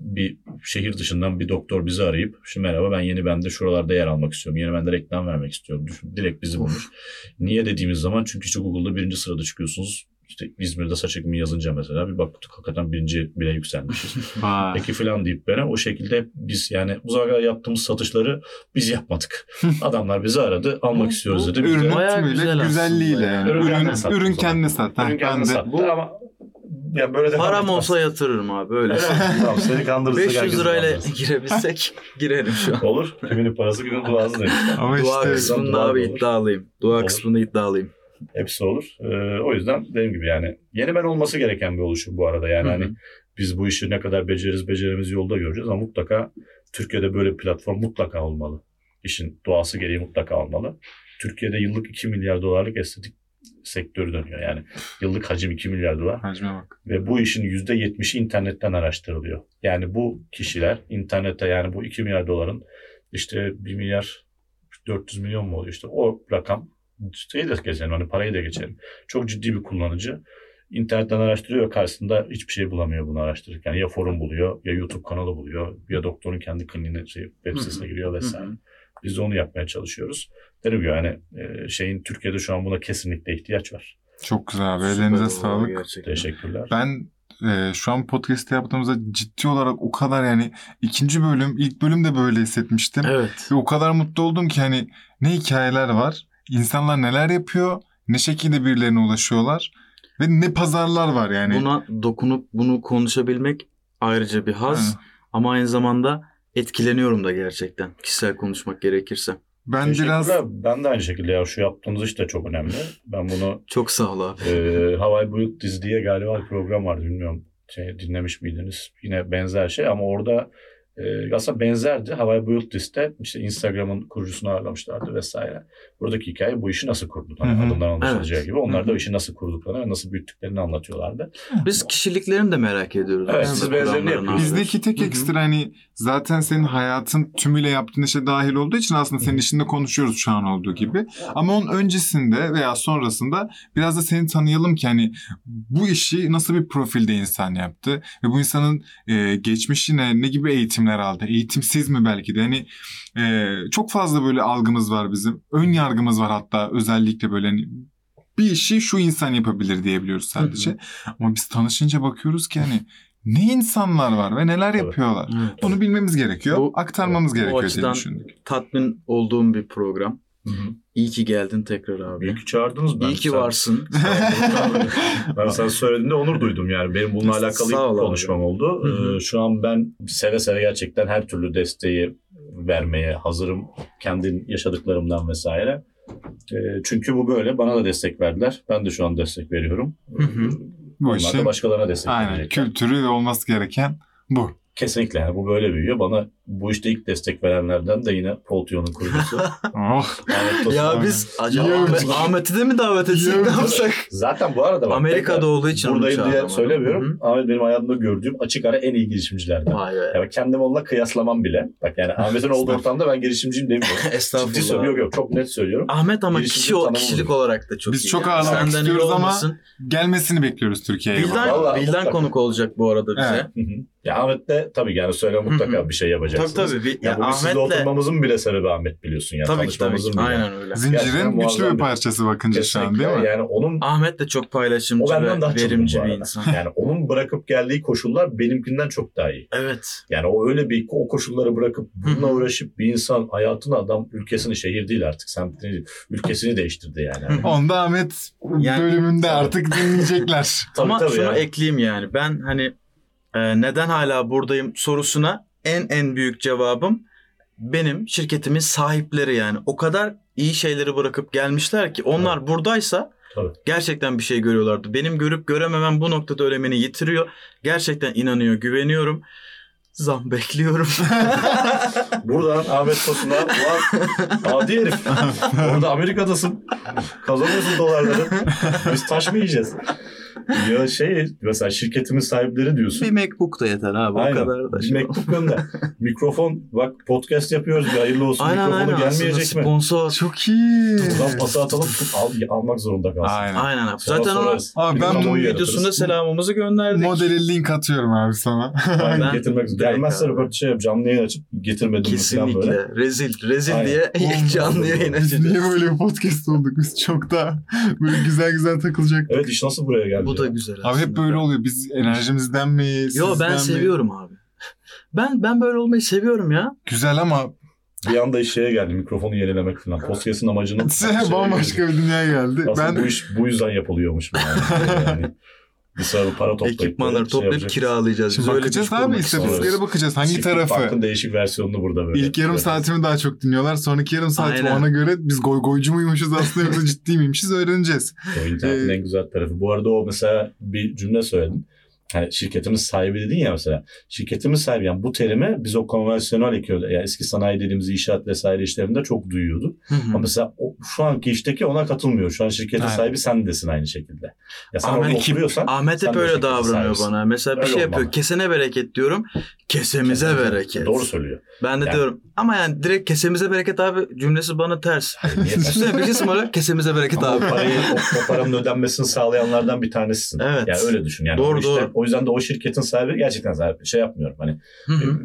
bir şehir dışından bir doktor bizi arayıp şu merhaba ben yeni bende şuralarda yer almak istiyorum. Yeni bende reklam vermek istiyorum. Düşün, direkt bizi bulmuş. Niye dediğimiz zaman çünkü işte Google'da birinci sırada çıkıyorsunuz. İşte İzmir'de saç ekimi yazınca mesela bir baktık hakikaten birinci bile yükselmişiz. Peki falan deyip bana o şekilde biz yani bu zamana kadar yaptığımız satışları biz yapmadık. Adamlar bizi aradı almak istiyoruz dedi. De- Bayağı tümüyle, güzelliğiyle yani. Ürün Ürün, kendine ürün kendine sat. Ha, Ürün de- sattı Bu- ama yani böyle devam Param etmez. olsa yatırırım abi öyle. tamam seni kandırırsak 500 herkes lirayla girebilsek girerim şu an. Olur. Kiminin parası kimin duası demiş. Ama Dua işte kısmında abi olur. iddialıyım. Dua Olur. kısmında iddialıyım. Hepsi olur. Ee, o yüzden dediğim gibi yani yeni ben olması gereken bir oluşum bu arada. Yani hani biz bu işi ne kadar beceririz beceremiz yolda göreceğiz ama mutlaka Türkiye'de böyle bir platform mutlaka olmalı. İşin doğası gereği mutlaka olmalı. Türkiye'de yıllık 2 milyar dolarlık estetik sektörü dönüyor. Yani yıllık hacim 2 milyar dolar. Hacme bak. Ve bu işin %70'i internetten araştırılıyor. Yani bu kişiler internete yani bu 2 milyar doların işte 1 milyar 400 milyon mu oluyor işte o rakam şeyi de geçelim hani parayı da geçelim. Çok ciddi bir kullanıcı internetten araştırıyor karşısında hiçbir şey bulamıyor bunu araştırırken. Ya forum buluyor ya YouTube kanalı buluyor ya doktorun kendi kliniğine şey, web sitesine giriyor vesaire. Biz de onu yapmaya çalışıyoruz. Dediğim gibi yani e, şeyin Türkiye'de şu an buna kesinlikle ihtiyaç var. Çok güzel abi. Ellerinize sağlık. Gerçekten. Teşekkürler. Ben e, şu an podcast'te yaptığımızda ciddi olarak o kadar yani ikinci bölüm, ilk bölüm de böyle hissetmiştim. Evet. Ve o kadar mutlu oldum ki hani ne hikayeler var, insanlar neler yapıyor, ne şekilde birilerine ulaşıyorlar ve ne pazarlar var yani. Buna dokunup bunu konuşabilmek ayrıca bir haz. Ha. Ama aynı zamanda etkileniyorum da gerçekten. Kişisel konuşmak gerekirse. Ben biraz. Ben de aynı şekilde ya şu yaptığınız iş de çok önemli. Ben bunu Çok sağ ol abi. e, Hawaii Build This diye galiba bir program vardı bilmiyorum. Şey, dinlemiş miydiniz? Yine benzer şey ama orada e, aslında benzerdi. Hawaii Build This'te işte Instagram'ın kurucusunu ağırlamışlardı vesaire. Buradaki hikaye bu işi nasıl kurdun? Hani Hı hı. adından anlaşılacağı Evet. gibi. Onlar da Hı hı. o işi nasıl kurduklarını ve nasıl büyüttüklerini anlatıyorlardı. Biz kişiliklerini de merak ediyoruz. Evet, siz benzerini yapıyorsunuz. bizdeki tek Hı hı. ekstra hani zaten senin hayatın tümüyle yaptığın işe dahil olduğu için aslında senin işinde konuşuyoruz şu an olduğu gibi. Ama onun öncesinde veya sonrasında biraz da seni tanıyalım ki hani bu işi nasıl bir profilde insan yaptı ve bu insanın e, geçmişine ne gibi eğitimler aldı? Eğitimsiz mi belki de? Hani e, çok fazla böyle algımız var bizim. Ön yargımız var hatta özellikle böyle hani bir işi şu insan yapabilir diyebiliyoruz sadece. Ama biz tanışınca bakıyoruz ki hani ne insanlar var ve neler Tabii. yapıyorlar. Evet. Bunu bilmemiz gerekiyor. Bu- aktarmamız bu gerekiyor diye açıdan- düşündük. Tatmin olduğum bir program. İyi ki geldin tekrar abi. İyi ki çağırdınız. Ben İyi ki sen- varsın. ben sen söylediğinde onur duydum yani. Benim bununla alakalı Sağ ilk abi. konuşmam oldu. Hı hı. Ee, şu an ben seve seve gerçekten her türlü desteği vermeye hazırım. Kendi yaşadıklarımdan vesaire. Ee, çünkü bu böyle. Bana da destek verdiler. Ben de şu an destek veriyorum. Bu Onlar işin da başkalarına destek aynen verecekler. kültürü olması gereken bu. Kesinlikle yani bu böyle büyüyor. Bana bu işte ilk destek verenlerden de yine Poltio'nun kurucusu. Tosun. ya biz. Ahmet, Ahmet'i de mi davet etsek ne yapsak? Zaten bu arada bak, Amerika'da olduğu için buradayım diye çağırdım. söylemiyorum. Ahmet benim hayatımda gördüğüm açık ara en iyi girişimcilerden. Vay be. Kendim onunla kıyaslamam bile. Bak yani Ahmet'in olduğu ortamda ben girişimciyim demiyorum. Ciddi Estağfurullah. söylüyorum. Yok yok çok net söylüyorum. Ahmet ama kişi o kişilik olarak da çok Biz iyi. çok yani. ağırlamak istiyoruz ama olmasın. Gelmesini bekliyoruz Türkiye'ye. Bilden, Vallahi Bilden konuk olacak bu arada bize. Ya Ahmet de tabii yani söyle mutlaka bir şey Tabii yapacaksınız. tabii. Bir, Ya, ya Ahmet'le oturmamızın bile sebebi Ahmet biliyorsun ya. tabii ki tabii ki. Bile. Aynen öyle. Zincirin Gerçekten güçlü bir parçası bakınca şu an değil mi? Yani onun Ahmet de çok paylaşımcı daha ve çılgın verimci bir insan. Yani onun bırakıp geldiği koşullar benimkinden çok daha iyi. Evet. Yani o öyle bir o koşulları bırakıp bununla uğraşıp bir insan hayatını adam ülkesini şehir değil artık semtini değil, ülkesini değiştirdi yani. Onda Ahmet Yani- bölümünde artık dinleyecekler. Tabii, Ama tabii şunu yani. ekleyeyim yani. Ben hani e, neden hala buradayım sorusuna en en büyük cevabım benim şirketimin sahipleri yani. O kadar iyi şeyleri bırakıp gelmişler ki onlar buradaysa Tabii. gerçekten bir şey görüyorlardı. Benim görüp görememem bu noktada önemini yitiriyor. Gerçekten inanıyor, güveniyorum. Zam bekliyorum. Buradan Ahmet Tosun'a ulan adi herif. Orada Amerika'dasın. Kazanıyorsun dolarları. Biz taş mı yiyeceğiz? Ya şey mesela şirketimin sahipleri diyorsun. bir MacBook da yeter abi Aynen. o kadar da. Bir mektup gönder. Mikrofon bak podcast yapıyoruz bir hayırlı olsun. Aynen Mikrofonu aynen aslında gelmeyecek mi? sponsor. Çok iyi. Buradan pası atalım al, almak zorunda kalsın. Aynen. Aynen abi. Sonra Zaten o sorarız. Abi ben bu videosunda selamımızı gönderdik. Modeli link atıyorum abi sana. Aynen, Ben getirmek direkt Gelmezse röportaj şey yap, canlı yayın açıp getirmedim. Kesinlikle. Rezil. Rezil Aynen. diye canlı yayın açacağız. niye böyle bir podcast olduk? Biz çok daha böyle güzel güzel takılacaktık. Evet iş nasıl buraya geldi? Bu da ya? güzel Abi aslında. hep böyle oluyor. Biz enerjimizden mi? Yo ben mi? seviyorum abi. Ben ben böyle olmayı seviyorum ya. Güzel ama Bir anda şeye geldi mikrofonu yenilemek falan. Podcast'ın amacını bambaşka bir dünya geldi. Aslında ben bu iş bu yüzden yapılıyormuş. Yani. yani sırada para toplayıp Ekipmanları şey toplayıp yapacak. kiralayacağız. Şimdi Biz bakacağız abi istatistiklere bakacağız. Hangi Çiftlik tarafı? Bank'ın değişik versiyonunu burada böyle. İlk yarım böyle. saatimi daha çok dinliyorlar. Sonraki yarım saatimi ona göre biz goy goycu muymuşuz aslında yoksa ciddi miymişiz öğreneceğiz. O internetin Ee, en güzel tarafı. Bu arada o mesela bir cümle söyledin. Yani şirketimiz sahibi dedin ya mesela. Şirketimiz sahibi yani bu terimi biz o konvansiyonel ekiyordu. Yani eski sanayi dediğimiz inşaat vesaire işlerinde çok duyuyorduk. Hı hı. Ama mesela o, şu anki işteki ona katılmıyor. Şu an şirketin Aynen. sahibi sen desin aynı şekilde. Ya sen Ahmet orada oturuyorsan Ahmet hep öyle davranıyor sahibisin. bana. Mesela bir Öyle şey yapıyor. olmalı. Kesene bereket diyorum. Kesemize Kesemize- bereket. Doğru söylüyor. Ben de Yani- diyorum ama yani direkt kesemize bereket abi cümlesi bana ters. Düşünsene bir isim olarak kesemize bereket Ama o abi. parayı, o, o paranın ödenmesini sağlayanlardan bir tanesisin. Evet. Yani öyle düşün. Yani Doğru, işte, doğru. o yüzden de o şirketin sahibi gerçekten sahibi. Şey yapmıyorum hani. Hı.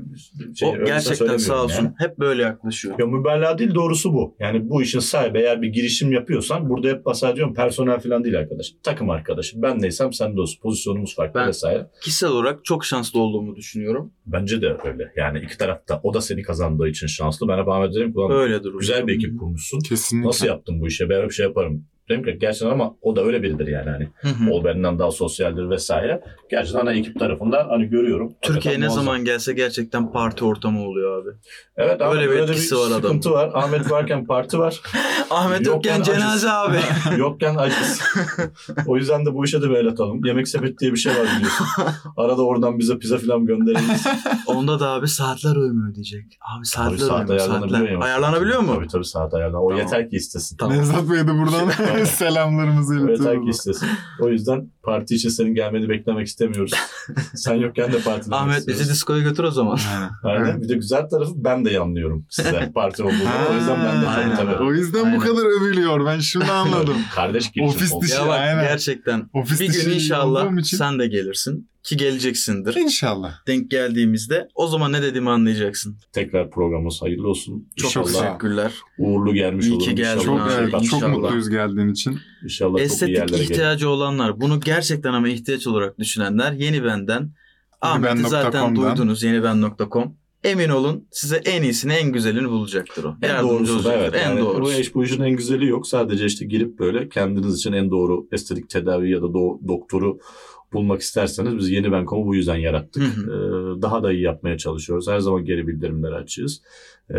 Şey, o gerçekten sağ olsun yani. hep böyle yaklaşıyor. Ya mübalağa değil doğrusu bu. Yani bu işin sahibi eğer bir girişim yapıyorsan burada hep basar diyorum personel falan değil arkadaş. Takım arkadaşı. Ben neysem sen de olsun. Pozisyonumuz farklı Ben- vesaire. Kişisel olarak çok şanslı olduğumu düşünüyorum. Bence de öyle. Yani iki tarafta o da seni kazandığı için şanslı. Ben hep Ahmet dedim ki "Ulan Öyle durum. güzel bir ekip kurmuşsun. Kesinlikle. Nasıl yaptın bu işe? Ben bir şey yaparım. Dedim ki gerçekten ama o da öyle biridir yani. Hani Hı hı. Ol benden daha sosyaldir vesaire. Gerçekten ana ekip tarafında hani görüyorum. Türkiye ne zaman gelse gerçekten parti ortamı oluyor abi. Evet abi, Öyle bir etkisi var adamın. sıkıntı var. Ahmet varken parti var. Ahmet Yok yokken yani cenaze abi. Yokken acız. o yüzden de bu işe de bir el atalım. Yemek sepet diye bir şey var biliyorsun. Arada oradan bize pizza falan gönderebiliriz. Onda da abi saatler uyumuyor diyecek. Abi saatler Tabii saat uyumuyor. ayarlanabiliyor. Saatler. ya. Ayarlanabiliyor mu? Tabii tabii saat ayarlanabiliyor. O Tamam. yeter ki istesin. Tamam. Nevzat Bey'e de buradan selamlarımızı iletiyoruz. istesin. O yüzden parti için senin gelmeni beklemek istemiyoruz. Sen yokken de partide Ahmet bizi diskoya götür o zaman. Aynen. Aynen. Bir de güzel tarafı ben de yanlıyorum size parti olduğunu. o yüzden ben de aynen. tabii. O yüzden Aynen. bu kadar övülüyor. Ben şunu anladım. Kardeş girişim Ofis dışı- ya bak aynen. gerçekten Ofis bir gün inşallah sen de gelirsin. Ki geleceksindir. İnşallah. Denk geldiğimizde o zaman ne dediğimi anlayacaksın. Tekrar programımız hayırlı olsun. Çok İnşallah teşekkürler. uğurlu gelmiş İyi olur. ki geldin Çok, abi, çok inşallah. mutluyuz geldiğin için. İnşallah çok iyi Estetik yerlere gelir. ihtiyacı olanlar, bunu gerçekten ama ihtiyaç olarak düşünenler Yeni Benden. Ahmet'i zaten Yeniben.com'dan. duydunuz yeniben.com. Emin olun size en iyisini en güzelini bulacaktır o. En Yardımcı doğrusu da olacaktır. evet. En yani doğrusu. Bu, iş, bu işin en güzeli yok. Sadece işte girip böyle kendiniz için en doğru estetik tedavi ya da do- doktoru bulmak isterseniz biz yeni Benkom'u bu yüzden yarattık. Hı hı. Ee, daha da iyi yapmaya çalışıyoruz. Her zaman geri bildirimleri açığız. Ee,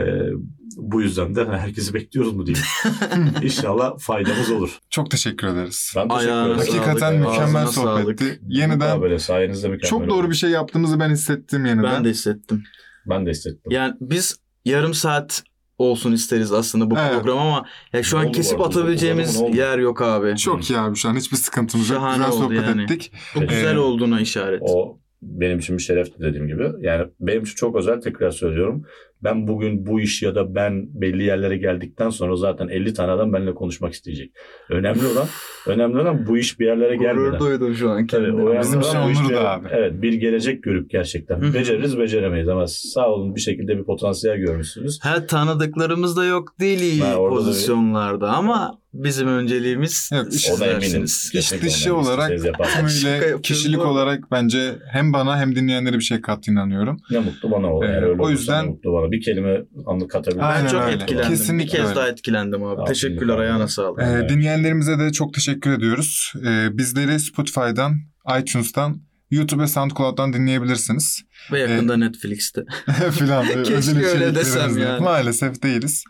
bu yüzden de herkesi bekliyoruz mu diyeyim. İnşallah faydamız olur. Çok teşekkür ederiz. Ben teşekkür ederim. sağlık. Hakikaten evet. mükemmel Ağzına sohbetti. sağlık. Yeniden böyle sayenizde mükemmel çok doğru oldu. bir şey yaptığımızı ben hissettim yeniden. Ben de hissettim. Ben de hissettim. Yani biz yarım saat olsun isteriz aslında bu Evet. program ama ya şu Ne an kesip atabileceğimiz yer yok abi. Çok iyi abi şu an hiçbir sıkıntımız yok. Şahane Güzel oldu sohbet yani. ettik. Bu güzel Ee, olduğuna işaret. O benim için bir şerefti dediğim gibi. Yani benim için çok özel tekrar söylüyorum. Ben bugün bu iş ya da ben belli yerlere geldikten sonra zaten 50 tane adam benimle konuşmak isteyecek. Önemli olan önemli olan bu iş bir yerlere gelmeden. duydum şu an o önemli Bizim onur bir- da abi. Evet bir gelecek görüp gerçekten. Beceririz beceremeyiz ama sağ olun bir şekilde bir potansiyel görmüşsünüz. Ha tanıdıklarımız da yok değil iyi Ha, pozisyonlarda ama bizim önceliğimiz Evet, iş- iş dışı olarak tümüyle kişilik olarak bence hem bana hem dinleyenlere bir şey kattığına inanıyorum. Ne mutlu bana o. Ee, Yani o yüzden- ne Bir kelime anı katabilirim. Aynen Ben çok öyle. etkilendim. Kesinlikle bir kez öyle. daha etkilendim abi. Tamam, Teşekkürler ayağına sağlık. Ee, Evet. dinleyenlerimize de çok teşekkür ediyoruz. Ee, bizleri Spotify'dan, iTunes'tan, YouTube ve SoundCloud'dan dinleyebilirsiniz. Ve yakında Netflix'te. filan. Keşke öyle desem yani. Maalesef değiliz.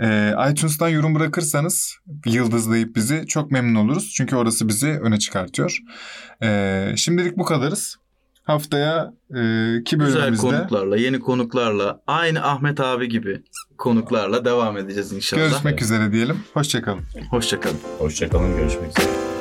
Ee, iTunes'tan yorum bırakırsanız yıldızlayıp bizi çok memnun oluruz. Çünkü orası bizi öne çıkartıyor. Ee, şimdilik bu kadarız. Haftaya e, ki Güzel bölümümüzde konuklarla, yeni konuklarla, aynı Ahmet abi gibi konuklarla devam edeceğiz inşallah. görüşmek üzere diyelim. Hoşçakalın. Hoşçakalın. Hoşçakalın görüşmek üzere.